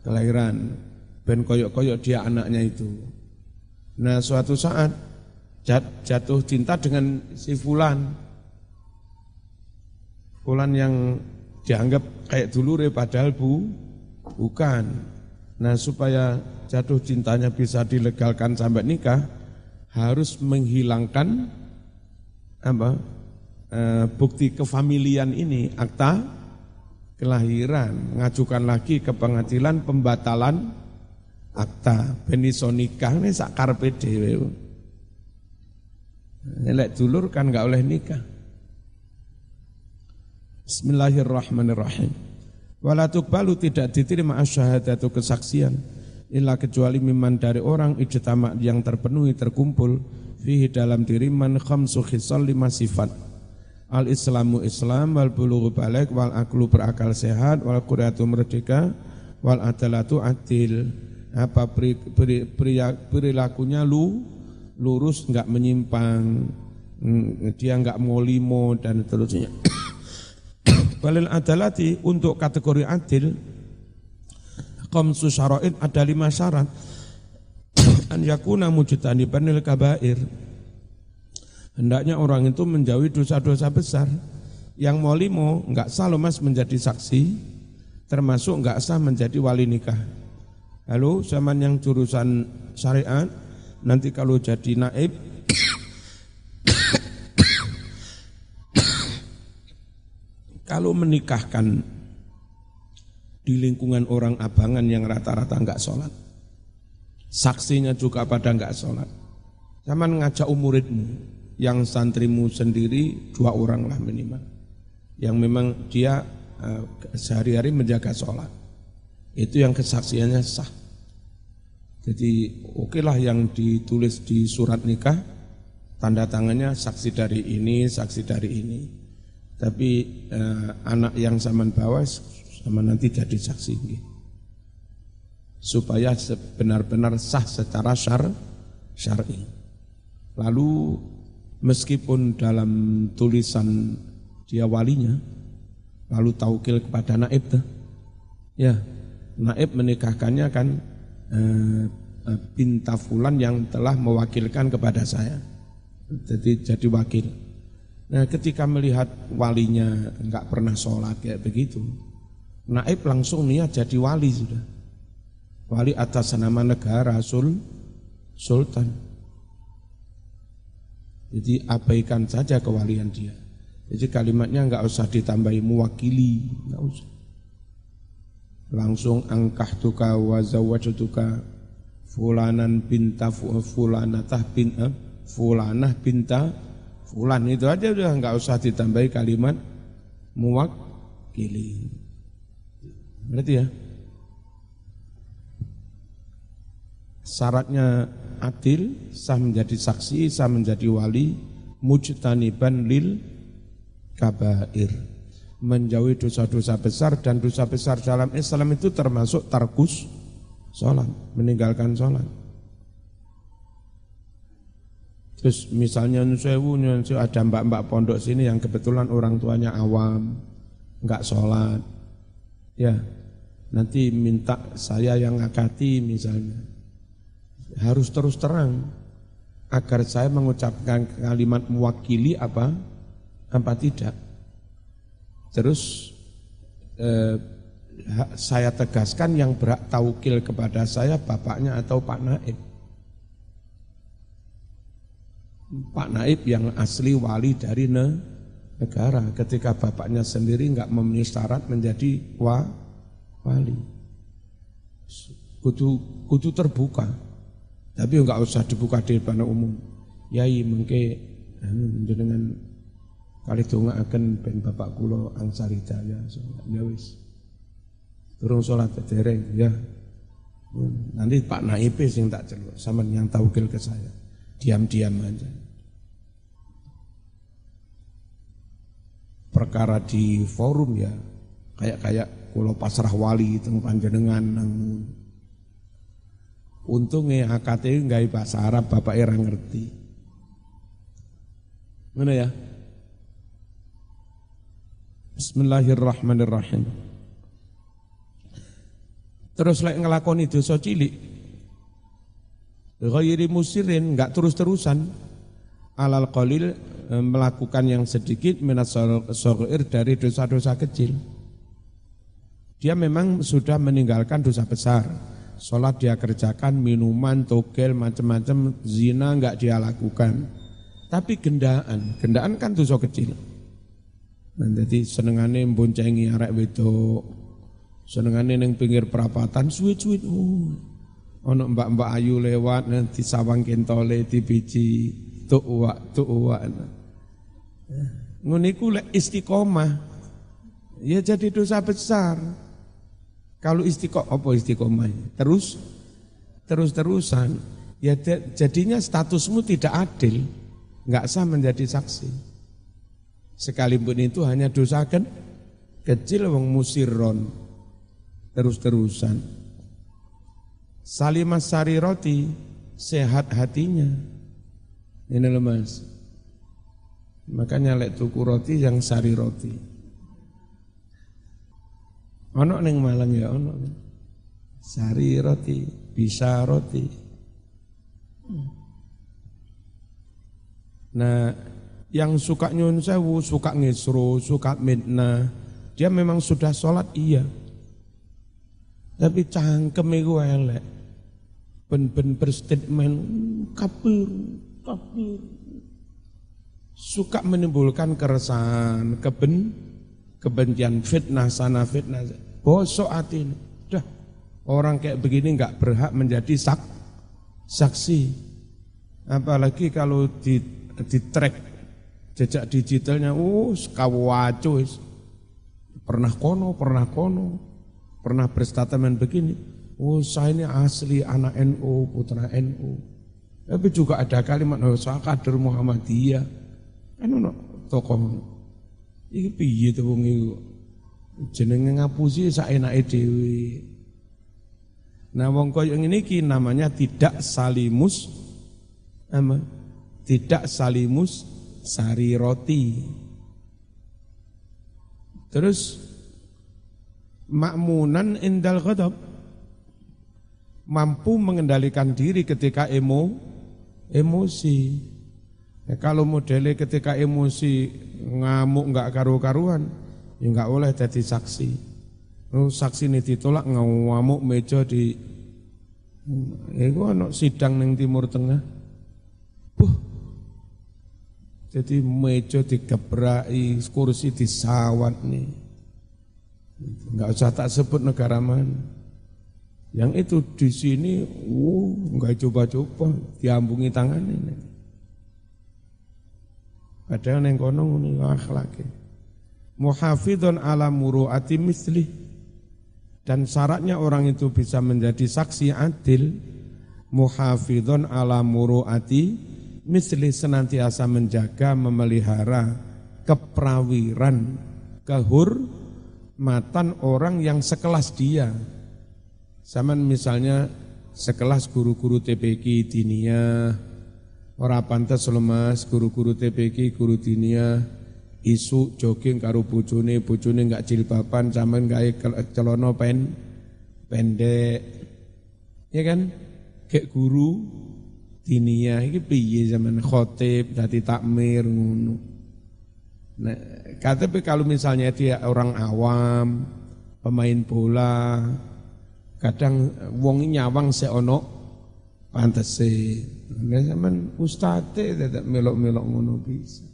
kelahiran ben koyok-koyok dia anaknya itu. Nah suatu saat jatuh cinta dengan si Fulan. Fulan yang dianggap kayak dulu padahal bu, bukan. Nah supaya jatuh cintanya bisa dilegalkan sampai nikah, harus menghilangkan apa e, bukti kefamilian ini akta kelahiran ngajukan lagi ke pengadilan pembatalan akta beniso nikah ini sakar dhewe Nelek dulur kan nggak oleh nikah. Bismillahirrahmanirrahim. Wala balu tidak diterima asyhadatu kesaksian illa kecuali miman dari orang ijtama yang terpenuhi terkumpul fihi dalam diri man khamsu khisal lima sifat. Al islamu islam wal bulughu balik wal aklu berakal sehat wal quratu merdeka wal adalatu adil. Apa perilakunya lu lurus enggak menyimpang. Mm, dia enggak mau limo dan seterusnya. Balil adalati untuk kategori adil Qamsu syara'in ada lima syarat an yakuna mujtaniban lil kabair. Hendaknya orang itu menjauhi dosa-dosa besar. Yang mau limo enggak sah loh mas menjadi saksi, termasuk enggak sah menjadi wali nikah. Lalu zaman yang jurusan syariat, nanti kalau jadi naib, kalau menikahkan di lingkungan orang abangan yang rata-rata enggak sholat, saksinya juga pada enggak sholat. Zaman ngajak umuridmu, yang santrimu sendiri dua orang lah minimal. Yang memang dia uh, sehari-hari menjaga sholat. Itu yang kesaksiannya sah. Jadi oke lah yang ditulis di surat nikah, tanda tangannya saksi dari ini, saksi dari ini. Tapi uh, anak yang zaman bawah sama nanti jadi saksi. Gitu supaya benar-benar sah secara syar syar'i. Lalu meskipun dalam tulisan dia walinya, lalu taukil kepada naib tuh, ya naib menikahkannya kan eh, eh, fulan yang telah mewakilkan kepada saya, jadi jadi wakil. Nah ketika melihat walinya enggak pernah sholat kayak begitu, naib langsung niat jadi wali sudah wali atas nama negara sul sultan. Jadi abaikan saja kewalian dia. Jadi kalimatnya enggak usah ditambahi muwakili, enggak usah. Langsung angkah tuka wa zawajtuka fulanan binta fulanatah bin eh, fulanah binta fulan itu aja udah enggak usah ditambahi kalimat muwakili. Berarti ya? Syaratnya adil, sah menjadi saksi, sah menjadi wali, mujtaniban lil kabair. Menjauhi dosa-dosa besar dan dosa besar dalam Islam itu termasuk tarkus sholat, meninggalkan sholat. Terus misalnya Nusewu, ada mbak-mbak pondok sini yang kebetulan orang tuanya awam, enggak sholat. Ya, nanti minta saya yang ngakati misalnya harus terus terang agar saya mengucapkan kalimat mewakili apa apa tidak. Terus eh, saya tegaskan yang berak taukil kepada saya bapaknya atau Pak Naib. Pak Naib yang asli wali dari ne, negara ketika bapaknya sendiri nggak memenuhi syarat menjadi wa, wali. Kudu, kudu terbuka. Tapi enggak usah dibuka di depan umum. Yai mengke anu dengan kali donga akan ben bapak kula angsar hidayah ya wis. Turun sholat dereng ya. Nanti Pak Naip sing tak celuk sama yang taukil ke saya. Diam-diam aja. Perkara di forum ya kayak kayak kulo pasrah wali teng panjenengan nang Untungnya AKT nggak bahasa Arab, bapak era ngerti. Mana ya? Bismillahirrahmanirrahim. Terus lek ngelakoni dosa cilik. Ghairi musirin, enggak terus-terusan. Alal qalil e, melakukan yang sedikit minas sogoir dari dosa-dosa kecil. Dia memang sudah meninggalkan dosa besar sholat dia kerjakan, minuman, togel, macam-macam, zina enggak dia lakukan. Tapi gendaan, gendaan kan dosa kecil. Nah, jadi senengane boncengi arek wedok, senengane neng pinggir perapatan, suwit-suwit, oh. Ono mbak-mbak ayu lewat nanti sawang kentole di biji tuk uwak tuk uwak. Nguniku lek istiqomah, ya jadi dosa besar. Kalau istiqomah, apa istiqomah? Terus, terus-terusan, ya jadinya statusmu tidak adil, nggak sah menjadi saksi. Sekalipun itu hanya dosa kan kecil wong musirron, terus-terusan. Salimah sari roti, sehat hatinya. Ini loh mas. Makanya lek tuku roti yang sari roti. Ono neng Malang ya ono. Sari roti, bisa roti. Nah, yang suka nyun sewu, suka ngisru, suka mitna, dia memang sudah sholat iya. Tapi cangkem itu elek. Ben-ben berstatement, kapir, kapir. Suka menimbulkan keresahan, keben, kebencian fitnah sana fitnah bosok hati ini. Dah orang kayak begini nggak berhak menjadi sak saksi. Apalagi kalau di di track jejak digitalnya, uh, kawacu pernah kono, pernah kono, pernah berstatement begini. Oh saya ini asli anak NU, putra NU. Tapi juga ada kalimat, oh saya kader Muhammadiyah. Kan no, tokoh Iki piye to wong iku? Jenenge ngapusi saenake dhewe. Nah wong kaya ngene iki namanya tidak salimus apa? Tidak salimus sari roti. Terus makmunan indal ghadab mampu mengendalikan diri ketika emo emosi. Ya, kalau modelnya ketika emosi ngamuk nggak karu-karuan, ya nggak boleh jadi saksi. Oh, saksi ini ditolak ngamuk meja di Iku ana sidang ning Timur Tengah. Buh. Jadi meja digebrai, kursi disawat nih. Enggak usah tak sebut negara mana. Yang itu di sini, uh, enggak coba-coba, diambungi ini. Padahal neng kono ngene akhlake. Muhafidun ala muruati misli dan syaratnya orang itu bisa menjadi saksi adil. Muhafidhon ala muruati misli senantiasa menjaga memelihara keprawiran kehormatan orang yang sekelas dia. Zaman misalnya sekelas guru-guru TPK dinia ora pantas lemas guru-guru TPK guru dinia isu jogging karo bojone bojone enggak jilbaban sampean gawe celana pen pendek. Ya kan? Kayak guru dinia iki piye zaman khotib dadi takmir ngono. Nah kata kalau misalnya dia orang awam pemain bola Kadang wong nyawang se ono pantese. Nek sampean ustate tetep melok-melok ngono bisa.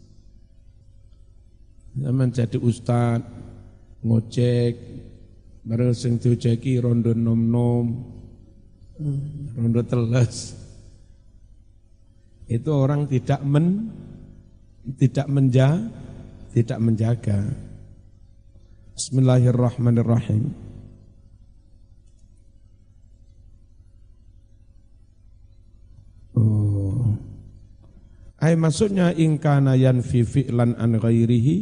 Zaman jadi ustad ngojek bareng sing diojeki rondo nom-nom rondo teles. Itu orang tidak men tidak menja tidak menjaga. Bismillahirrahmanirrahim Ay maksudnya ingkana yanfi fi'lan an ghairihi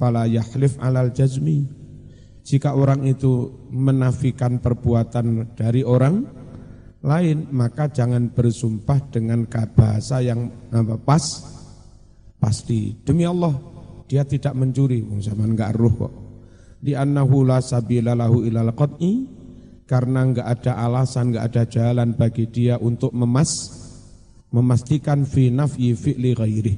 fala yahlif alal jazmi. Jika orang itu menafikan perbuatan dari orang lain, maka jangan bersumpah dengan bahasa yang apa, pas, pasti. Demi Allah, dia tidak mencuri. Zaman enggak ruh kok. Di annahu la sabila lahu ilal qat'i karena enggak ada alasan, enggak ada jalan bagi dia untuk memas memastikan fi nafyi fi'li ghairi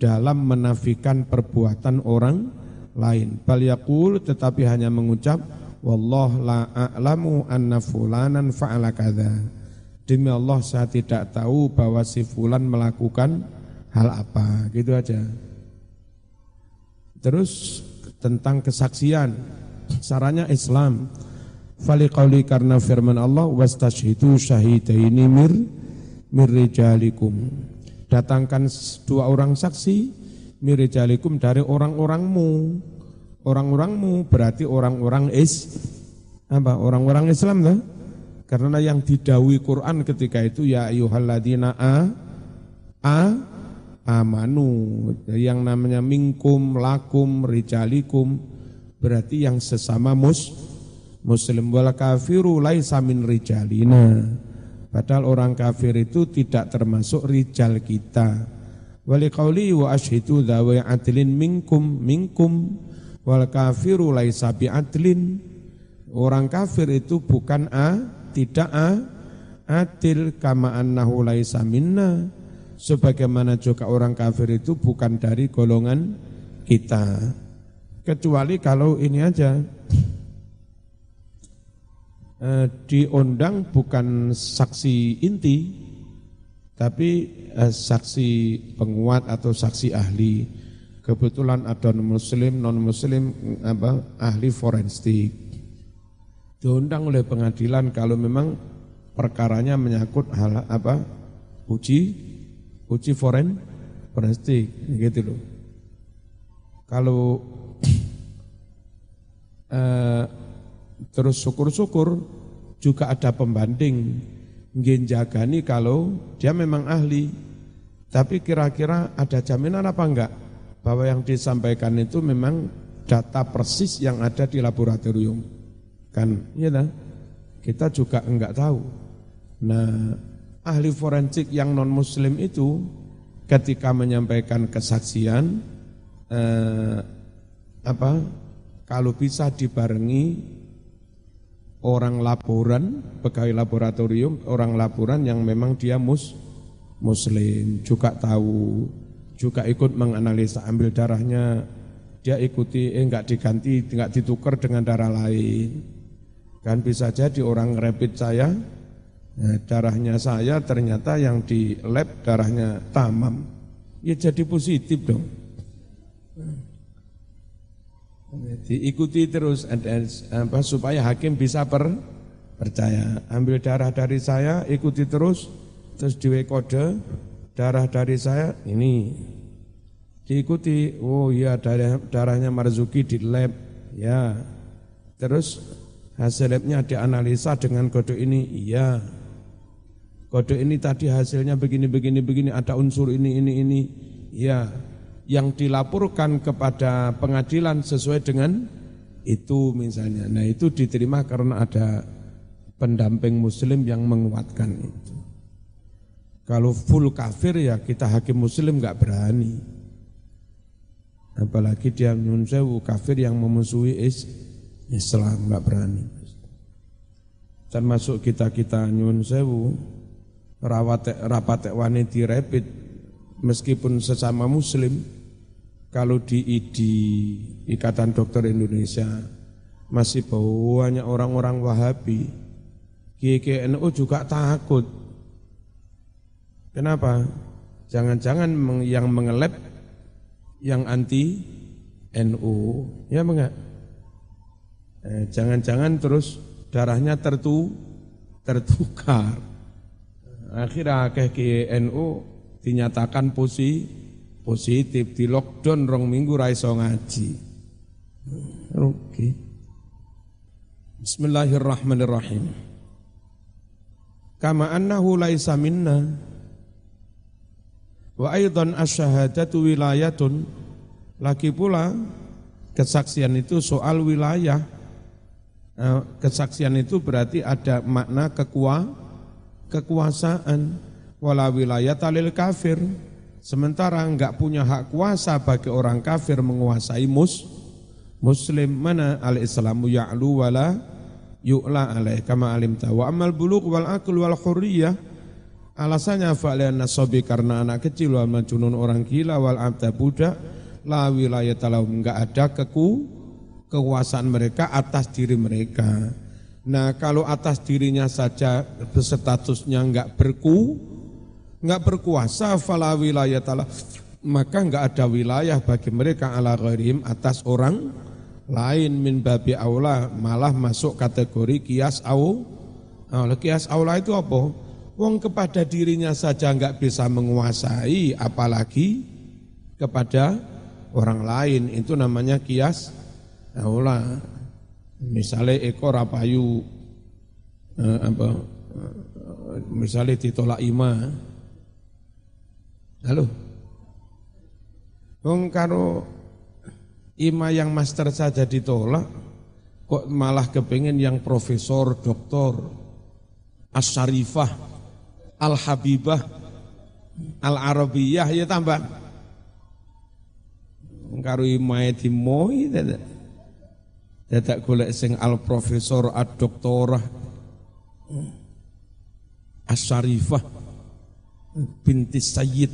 dalam menafikan perbuatan orang lain. Bal yaqul tetapi hanya mengucap wallah la a'lamu anna fulanan fa'ala kadza. Demi Allah saya tidak tahu bahwa si fulan melakukan hal apa. Gitu aja. Terus tentang kesaksian. Sarannya Islam. Fali karena firman Allah wastashhidu syahidaini mir mirijalikum. Datangkan dua orang saksi mirijalikum dari orang-orangmu. Orang-orangmu berarti orang-orang is apa? Orang-orang Islam lah. Karena yang didawi Quran ketika itu ya ayyuhalladzina a a amanu. Yang namanya minkum, lakum, rijalikum berarti yang sesama mus muslim wal kafiru laisa min rijalina. Padahal orang kafir itu tidak termasuk rijal kita. Wali qauli wa ashidu dhawa adlin minkum minkum wal kafiru laisa bi adlin. Orang kafir itu bukan a, tidak a, adil kama annahu laisa minna. Sebagaimana juga orang kafir itu bukan dari golongan kita. Kecuali kalau ini aja, eh, diundang bukan saksi inti, tapi eh, saksi penguat atau saksi ahli. Kebetulan ada non muslim, non muslim apa ahli forensik. Diundang oleh pengadilan kalau memang perkaranya menyangkut hal apa uji uji foren forensik gitu loh. Kalau eh, Terus syukur-syukur juga ada pembanding. Ngenjagani kalau dia memang ahli. Tapi kira-kira ada jaminan apa enggak? Bahwa yang disampaikan itu memang data persis yang ada di laboratorium. Kan, iya kan? Kita juga enggak tahu. Nah, ahli forensik yang non muslim itu ketika menyampaikan kesaksian eh, apa kalau bisa dibarengi orang laporan, pegawai laboratorium, orang laporan yang memang dia mus, muslim, juga tahu, juga ikut menganalisa ambil darahnya, dia ikuti, eh enggak diganti, enggak ditukar dengan darah lain. Kan bisa jadi orang rapid saya, nah, darahnya saya ternyata yang di lab darahnya tamam. Ya jadi positif dong. Diikuti terus apa, supaya hakim bisa per, percaya. Ambil darah dari saya, ikuti terus, terus diwe kode darah dari saya ini diikuti. Oh iya darah, darahnya Marzuki di lab, ya. Terus Hasil labnya dianalisa dengan kode ini, iya. Kode ini tadi hasilnya begini, begini, begini, ada unsur ini, ini, ini, iya. Yang dilaporkan kepada pengadilan sesuai dengan itu misalnya. Nah itu diterima karena ada pendamping muslim yang menguatkan itu. Kalau full kafir ya kita hakim muslim nggak berani. Apalagi dia nyun kafir yang memusuhi is, Islam nggak berani. Termasuk kita kita nyun sewu rawat rapat wanita rapid meskipun sesama muslim kalau di di Ikatan Dokter Indonesia masih banyak orang-orang Wahabi, GKNU juga takut Kenapa? Jangan-jangan yang mengelep yang anti NU, ya enggak? Eh, jangan-jangan terus darahnya tertu tertukar. Akhirnya ke NU dinyatakan posi, positif di lockdown rong minggu raiso ngaji. Oke. Okay. Bismillahirrahmanirrahim. Kama annahu laisa minna Wa aidan asyhadatu wilayatun lagi pula kesaksian itu soal wilayah. Eh, kesaksian itu berarti ada makna kekua, kekuasaan. Wala wilayah talil kafir. Sementara enggak punya hak kuasa bagi orang kafir menguasai mus, muslim mana al-islamu ya'lu wala yu'la alaih kama alim wa amal buluk wal akul wal hurriyah. Alasannya fa'lian nasobi karena anak kecil wal majunun orang gila wal abda budak la wilayah talau enggak ada keku kekuasaan mereka atas diri mereka. Nah kalau atas dirinya saja statusnya enggak berku, enggak berkuasa fala wilayah taala maka enggak ada wilayah bagi mereka ala gharim atas orang lain min babi aula malah masuk kategori kias au. Nah, kias aula itu apa? Wong kepada dirinya saja nggak bisa menguasai, apalagi kepada orang lain. Itu namanya kias aula. Misalnya ekor rapayu, eh, apa, eh, misalnya ditolak ima. Halo? Wong karo ima yang master saja ditolak, kok malah kepengen yang profesor, doktor, as-syarifah, Al-Habibah Al-Arabiyah ya tambah. Karo imae dimoi dadak dadak golek sing al profesor ad doktorah as-syarifah binti sayyid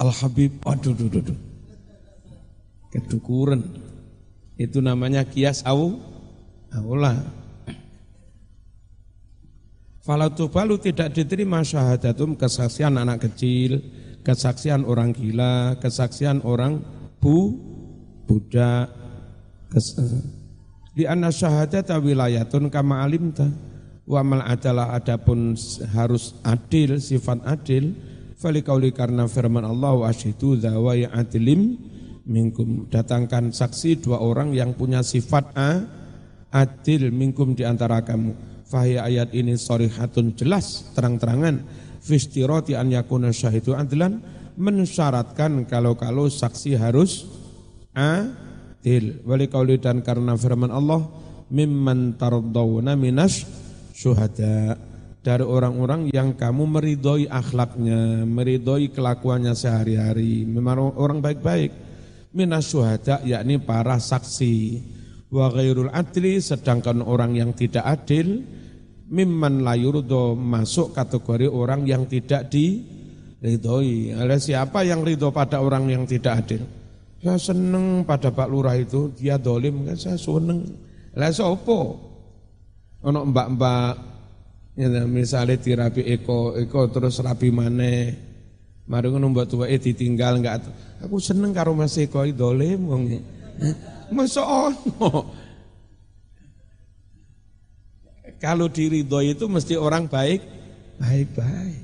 al habib aduh aduh aduh kedukuran itu namanya kias au aula Falatu balu tidak diterima syahadatum kesaksian anak kecil, kesaksian orang gila, kesaksian orang bu, budak. Kes, di anna syahadata wilayatun kama alimta. Wa mal adalah adapun harus adil, sifat adil. Falikauli karena firman Allah wa asyidu zawai adilim minkum. Datangkan saksi dua orang yang punya sifat a, adil minkum di antara kamu Fahya ayat ini sorihatun jelas terang-terangan fistiroti an yakuna syahidu adlan mensyaratkan kalau-kalau saksi harus adil. Wali kauli dan karena firman Allah mimman tardawna minas syuhada dari orang-orang yang kamu meridhoi akhlaknya, meridhoi kelakuannya sehari-hari, memang orang baik-baik. Minas yakni para saksi. Wa ghairul adli sedangkan orang yang tidak adil mimman layurdo masuk kategori orang yang tidak diridhoi. Ada siapa yang ridho pada orang yang tidak adil? Saya seneng pada Pak Lurah itu, dia dolim, kan saya seneng. Lah sopo? Ono mbak-mbak, ya, misalnya dirapi Eko, Eko terus rapi mana? Mari mbak tua eh ditinggal enggak. Aku seneng karo Mas Eko dolim wong. Masa ono? Kalau diridhoi itu mesti orang baik, baik-baik.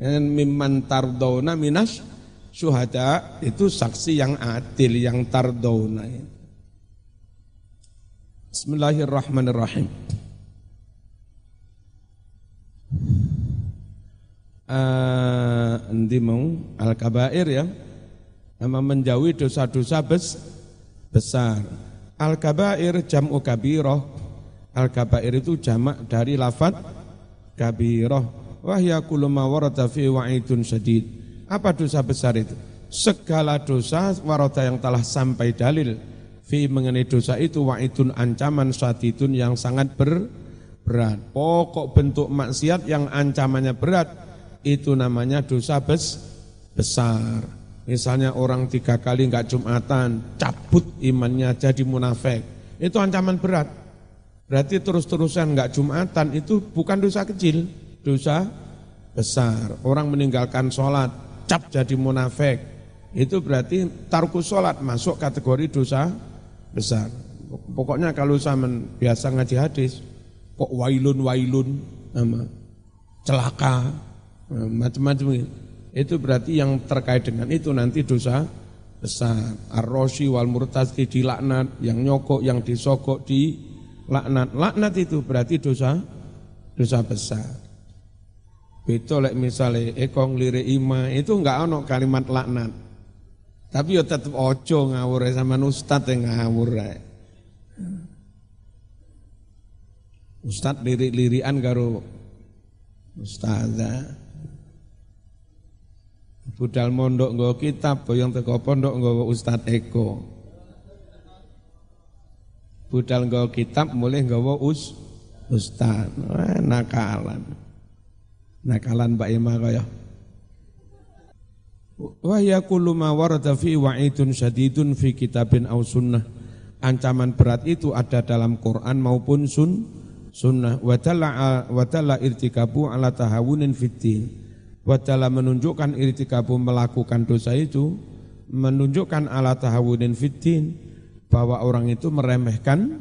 Dan mimman tardona minas syuhada itu saksi yang adil, yang tardona. Bismillahirrahmanirrahim. Uh, mau al-kabair ya, nama menjauhi dosa-dosa bes, besar. Al-kabair jam'u kabiroh. Al-kabair itu jamak dari lafad kabiroh. Wahya kullu ma warada fi wa'idun syadid. Apa dosa besar itu? Segala dosa warada yang telah sampai dalil fi mengenai dosa itu wa'idun ancaman syadidun yang sangat ber, berat. Pokok bentuk maksiat yang ancamannya berat itu namanya dosa bes, besar. Misalnya orang tiga kali nggak jumatan, cabut imannya jadi munafik. Itu ancaman berat. Berarti terus-terusan nggak jumatan itu bukan dosa kecil, dosa besar. Orang meninggalkan sholat, cap jadi munafik. Itu berarti tarkus sholat masuk kategori dosa besar. Pokoknya kalau zaman biasa ngaji hadis, kok wailun wailun nama celaka macam-macam itu berarti yang terkait dengan itu nanti dosa besar. Ar-Roshi wal murtazki dilaknat, yang nyokok, yang disogok di laknat. Laknat itu berarti dosa dosa besar. Itu lek misalnya ekong lirik ima itu enggak ono kalimat laknat. Tapi ya tetap ojo ngawur sama ustad yang ngawur. Ustad lirik-lirian karo ustazah. Budal mondok nggawa kitab, boyong teko pondok nggawa Ustad Eko. Budal nggawa kitab mulai nggawa us Ustad. nakalan. Nakalan Mbak Ima kaya. Wa kullu ma warada fi wa'idun syadidun fi kitabin aw sunnah. Ancaman berat itu ada dalam Quran maupun sun sunnah. Wa tala irtikabu ala tahawunin fitin. Wa tala menunjukkan irtikabu melakukan dosa itu menunjukkan ala tahawunin fitin bahwa orang itu meremehkan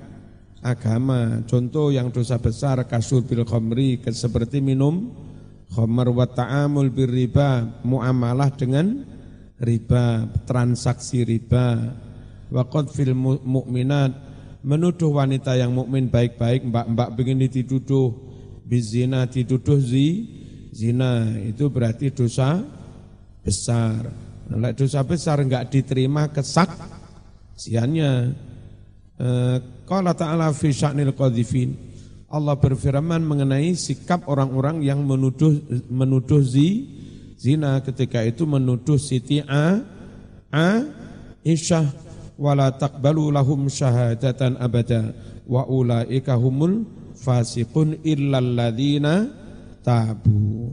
agama. Contoh yang dosa besar kasur bil khamri seperti minum Khamar wa ta'amul bir riba, muamalah dengan riba, transaksi riba. Wa fil mu'minat, menuduh wanita yang mukmin baik-baik, mbak-mbak begini dituduh bizina, dituduh zi, zina, itu berarti dosa besar. Nah, dosa besar enggak diterima kesak siannya. Eh, qala ta'ala fi sya'nil qadhifin Allah berfirman mengenai sikap orang-orang yang menuduh menuduh zi, zina ketika itu menuduh Siti A A Isyah wala taqbalu lahum syahadatan abada wa ulaika humul fasiqun illal ladzina tabu.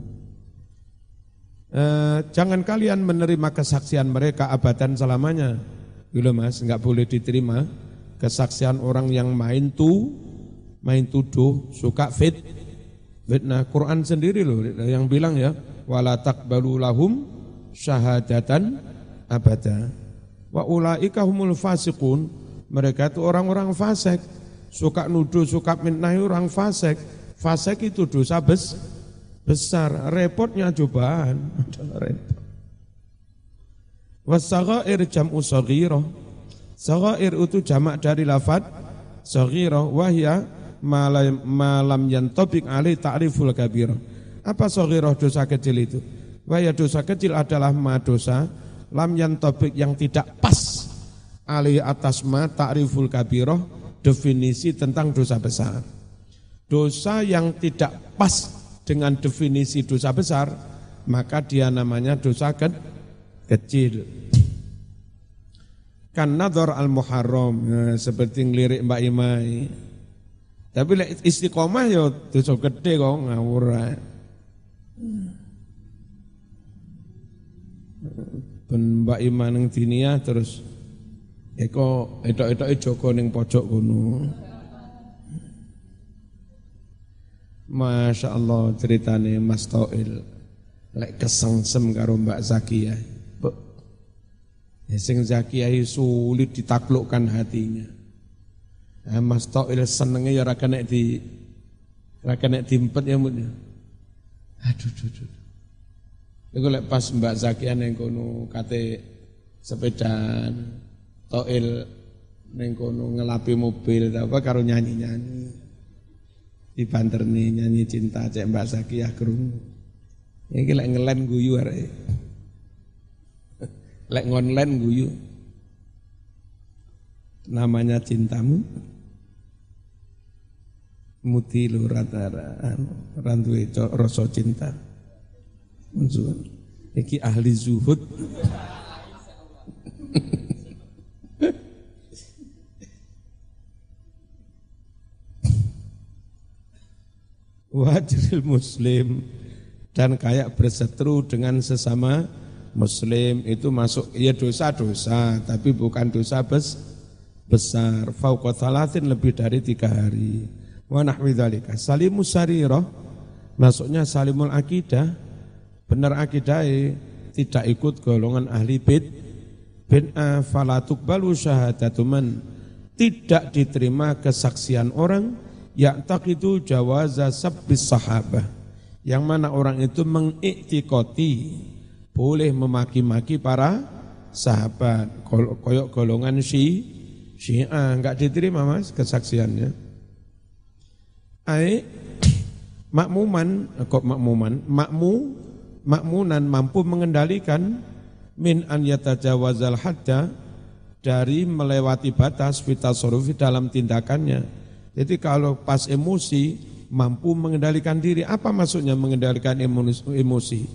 Eh, jangan kalian menerima kesaksian mereka abadan selamanya. Gitu mas, nggak boleh diterima kesaksian orang yang main tuh main tuduh, suka fit, fitnah. Quran sendiri loh yang bilang ya, wala taqbalu lahum syahadatan abada. Wa ulaika humul fasiqun, mereka itu orang-orang fasik. Suka nuduh, suka fitnah orang fasik. Fasik itu dosa bes, besar. Repotnya cobaan. Repot. Wasagair jam'u saghirah. Sagair itu jamak dari lafad saghirah wahya malam, malam yang topik alih ta'riful kabir. Apa sogiroh dosa kecil itu? Waya dosa kecil adalah ma dosa lam yang topik yang tidak pas alih atas ma ta'riful kabiroh definisi tentang dosa besar. Dosa yang tidak pas dengan definisi dosa besar, maka dia namanya dosa ke kecil. Kan nador al-muharram, nah, seperti ngelirik Mbak Imai. Tapi istiqomah ya dosa gede kok ngawur Ben Mbak Iman ning dinia terus eko etok-etoke Joko ning pojok kono. Masya Allah ceritane Mas Toil lek kesengsem karo Mbak Zakia. Ya, sing Zakia sulit ditaklukkan hatinya. Eh, Mas Toil senengnya ya rakan nek di rakan nek dimpet ya mutnya. Aduh, aduh, aduh. Iku lek pas Mbak Zakian yang kono kate sepedaan Toil Neng kono ngelapi mobil apa karo nyanyi-nyanyi. Di nih nyanyi cinta cek Mbak Sakiyah krungu. Iki lek ngelen guyu arek. Lek ngonlen guyu. Namanya cintamu mutilu rata randuwe rasa cinta. Iki ahli zuhud. Wajril muslim. Dan kayak berseteru dengan sesama muslim itu masuk ya dosa-dosa tapi bukan dosa bes, besar. Fauqa lebih dari tiga hari. Wa nahwi dzalika. Salimus sarirah masuknya salimul akidah benar akidah tidak ikut golongan ahli bid bid'ah falatuk balu syahadatuman tidak diterima kesaksian orang ya'taqidu jawaza sabbis sahabah. Yang mana orang itu mengiktikoti boleh memaki-maki para sahabat. Koyok golongan si Syiah enggak diterima Mas kesaksiannya. Ai makmuman kok makmuman? Makmu makmunan mampu mengendalikan min an yatajawazal hadda dari melewati batas fitasorufi dalam tindakannya jadi kalau pas emosi mampu mengendalikan diri, apa maksudnya mengendalikan emosi?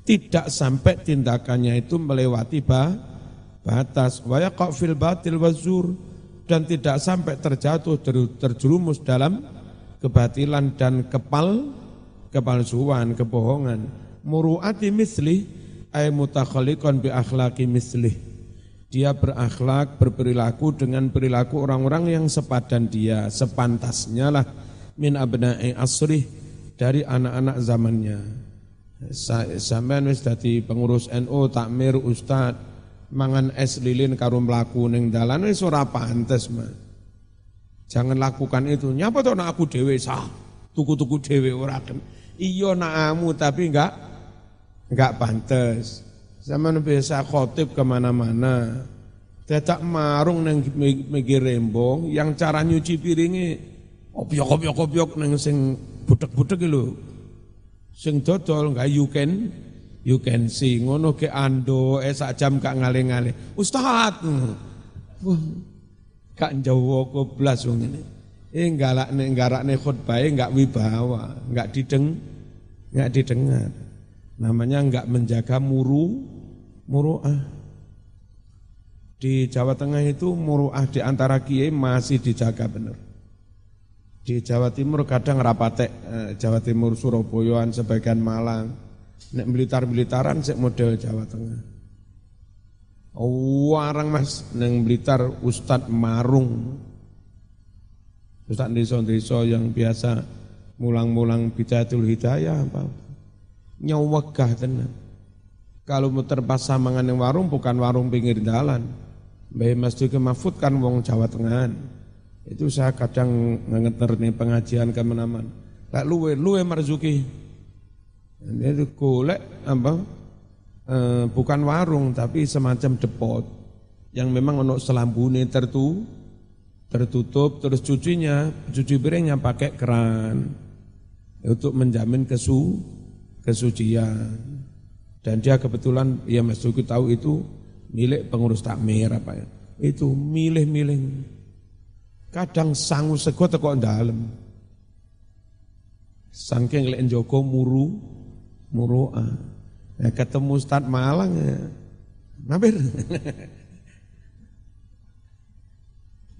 Tidak sampai tindakannya itu melewati batas. Waya fil batil wazur dan tidak sampai terjatuh terjerumus dalam kebatilan dan kepal kepalsuan, kebohongan. Muru'ati misli ay mutakhalikon bi akhlaki mislih dia berakhlak, berperilaku dengan perilaku orang-orang yang sepadan dia, sepantasnya lah min abna'i asrih dari anak-anak zamannya. Sampean wis dadi pengurus NU, takmir, ustad, mangan es lilin karo mlaku ning dalan wis ora pantes, Mas. Jangan lakukan itu. Nyapa to nak aku dhewe sah. Tuku-tuku dhewe ora Iya nakamu tapi enggak enggak pantes. Zaman biasa khotib ke mana-mana. Tetak marung neng megi rembong, yang cara nyuci piringnya obyok obyok obyok neng sing budek-budek lho. Sing dodol enggak you can you can see ngono ke ando eh sak jam gak ngale-ngale. Ustaz. Wah. Kak Jawa koblas wong ini. Eh galakne garakne khutbah enggak wibawa, enggak dideng enggak didengar. Namanya enggak menjaga muru muru'ah. Di Jawa Tengah itu muru'ah di antara kiai masih dijaga benar. Di Jawa Timur kadang rapatek, eh, Jawa Timur Surabayaan sebagian Malang. Nek Blitar-Blitaran sik model Jawa Tengah. Warang mas neng Blitar Ustad Marung. Ustad desa-desa yang biasa mulang-mulang bidatul hidayah apa. Nyawegah tenan. Kalau muter pas samangan yang warung bukan warung pinggir jalan. Mbah Masjid Mahfud kan wong Jawa Tengah. Itu saya kadang ngeter nih pengajian ke mana-mana. Lek luwe luwe marzuki. Ini itu golek apa? E, bukan warung tapi semacam depot yang memang untuk selambune tertu tertutup terus cucinya cuci piringnya pakai keran untuk menjamin kesu kesucian. Dan dia kebetulan, ya Mas Duki tahu itu milik pengurus takmir apa ya. Itu milih-milih. Kadang sangu sego teko dalam. Sangking lek Joko muru, muru'a. Ya, ketemu Ustad Malang ya. Mampir.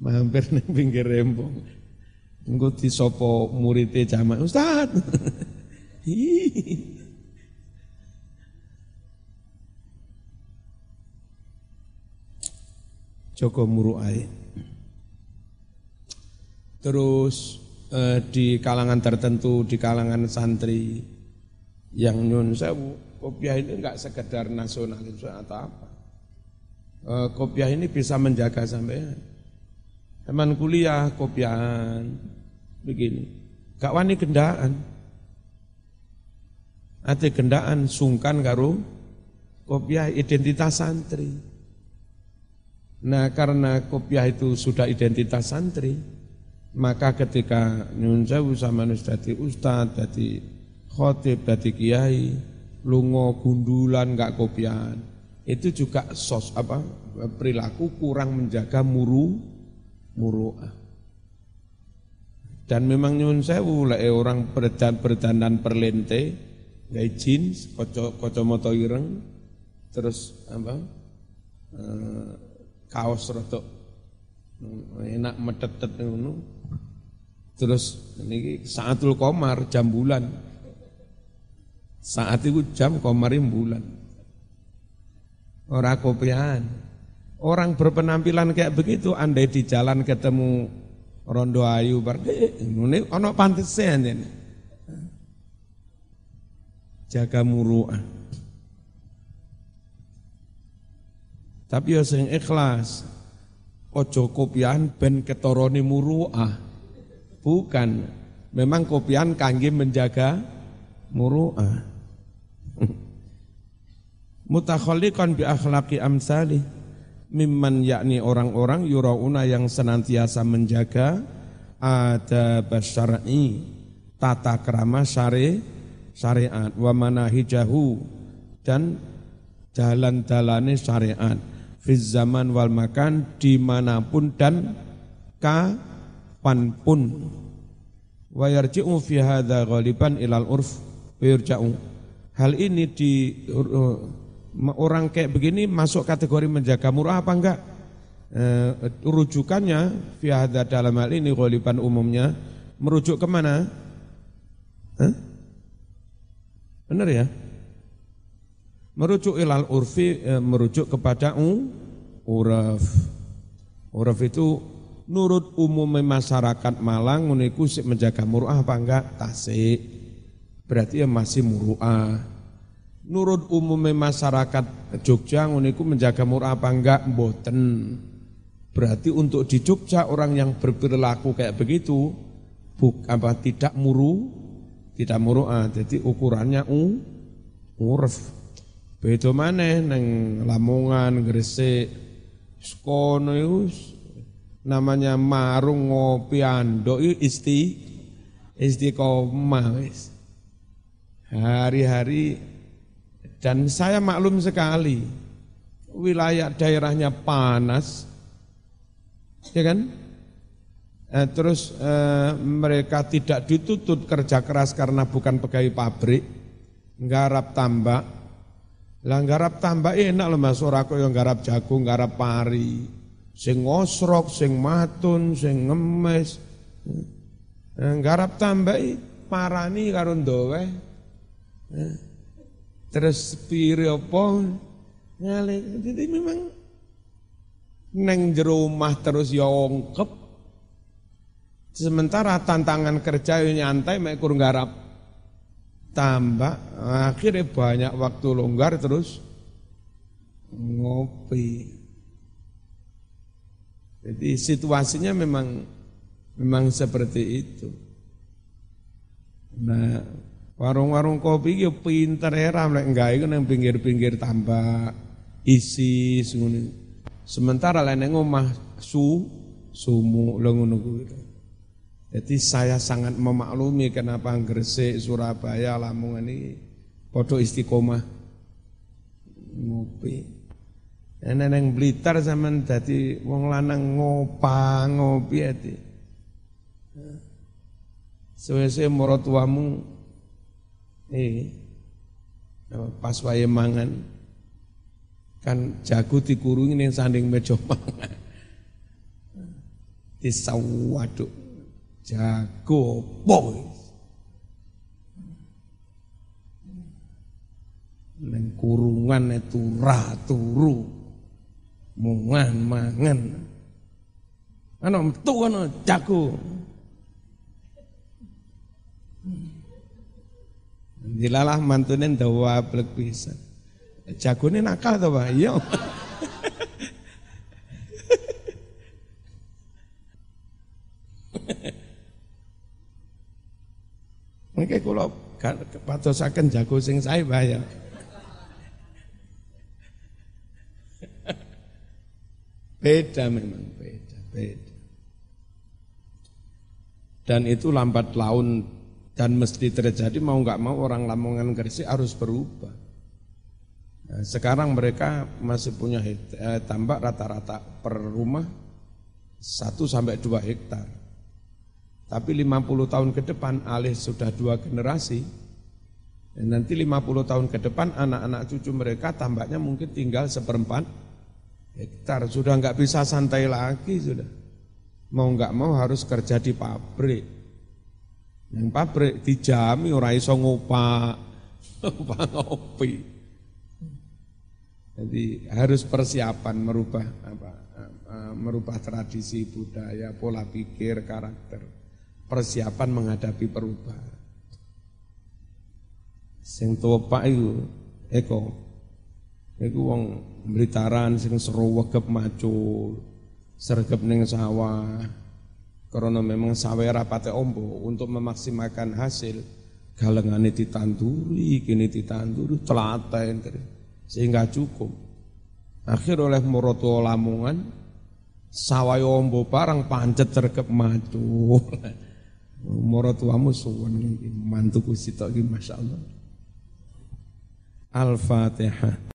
Mampir ning pinggir rembong. Engko disopo muridé jamaah Ustad. Joko Muruai. Terus eh, di kalangan tertentu, di kalangan santri yang nyun sewu, kopiah ini enggak sekedar nasionalis atau apa. Eh, kopiah ini bisa menjaga sampai teman kuliah kopiahan begini. Gak wani gendaan. Ate gendaan sungkan karo kopiah identitas santri. Nah karena kopiah itu sudah identitas santri, maka ketika nyun sewu sama nus ustad, dadi khotib, dadi kiai, lungo gundulan nggak kopian, itu juga sos apa perilaku kurang menjaga muru muruah. Dan memang nyun sewu lah orang berdan berdandan perlente, gay jeans, koco koco moto ireng, terus apa? Eh, kaos rotok enak metetet ngono. Terus ini saatul komar jam bulan. Saat itu jam komarim bulan. Orang kopian. Orang berpenampilan kayak begitu, andai di jalan ketemu rondo ayu bar ono pantese ini. Jaga muruah. Tapi ya sing ikhlas. Ojo kopian ben ketoroni muruah. Bukan. Memang kopian kangge menjaga muruah. Mutakhalliqan bi akhlaqi amsali mimman yakni orang-orang yurauna yang senantiasa menjaga ada syar'i tata krama syari syariat wa manahijahu dan jalan-jalane syariat fi zaman wal makan di mana pun dan kapan pun. Wa yarji'u fi hadza ghaliban ilal urf wa hal ini di uh, orang kayak begini masuk kategori menjaga murah apa enggak? E, rujukannya fi hadza dalam hal ini ghaliban umumnya merujuk ke mana Hah? benar ya Merujuk ilal urfi, e, merujuk kepada u, uraf. Uraf itu nurut umum masyarakat Malang uniku menjaga muruah apa enggak? Tasik. Berarti ya masih muruah. Nurut umum masyarakat Jogja uniku menjaga muruah apa enggak? Mboten. Berarti untuk di Jogja orang yang berperilaku kayak begitu buk, apa tidak muru, tidak muruah. Jadi ukurannya u, urf. Beda maneh neng Lamongan, Gresik, kono iku namanya marung ngopi ando isti istiqomah wis. Hari-hari dan saya maklum sekali wilayah daerahnya panas, ya kan? Eh, terus eh, mereka tidak dituntut kerja keras karena bukan pegawai pabrik, nggarap tambak, lah garap tambah enak loh Mas ora yang garap jagung, garap pari. Sing ngosrok, sing matun, sing ngemes. Garap tambah parani karo ndowe. Terus pire apa? Ngale. Jadi memang neng jero terus ya ongkep. Sementara tantangan kerja nyantai mek kur garap tambah akhirnya banyak waktu longgar terus ngopi. Jadi situasinya memang memang seperti itu. Nah, warung-warung kopi ya pinter era lek enggak itu nang pinggir-pinggir tambah isi sungguh. Sementara lain ngomah su sumu lho. Jadi saya sangat memaklumi kenapa Gresik, Surabaya, Lamongan ini podo istiqomah ngopi. Neneng Blitar zaman jadi wong lanang ngopa ngopi ati. Suwe-suwe moro eh pas wae mangan kan jago dikurungi ning sanding meja mangan. Disawaduk jago apa Neng kurungan itu turu mungan mangan. Ana metu ana jago. Dilalah mantune ndawa blek pisan. Jagone nakal to, Pak? Iya. Mungkin kalau patosaken jago sing saya bayar. Beda memang, beda, beda. Dan itu lambat laun dan mesti terjadi mau nggak mau orang Lamongan Gresik harus berubah. Nah, sekarang mereka masih punya eh, tambak rata-rata per rumah 1 sampai 2 hektar. Tapi 50 tahun ke depan alih sudah dua generasi, dan nanti 50 tahun ke depan anak-anak cucu mereka tambaknya mungkin tinggal seperempat hektar. Sudah nggak bisa santai lagi sudah. Mau nggak mau harus kerja di pabrik. Yang pabrik dijami ora iso ngopak, ngopak ngopi. Jadi harus persiapan merubah apa eh, merubah tradisi budaya, pola pikir, karakter persiapan menghadapi perubahan. Sing topak iku eko iku wong Blitaran sing seru wegep macul, sergep ning sawah. Karena memang sawah rapate ombo untuk memaksimalkan hasil galengane ditanduri, kini ditanduri telaten sehingga cukup. Akhir oleh Moroto Lamongan sawah ombo barang pancet sergep macul. Moro tuamu suwun iki mantuku sitok iki masyaallah. Al-Fatihah.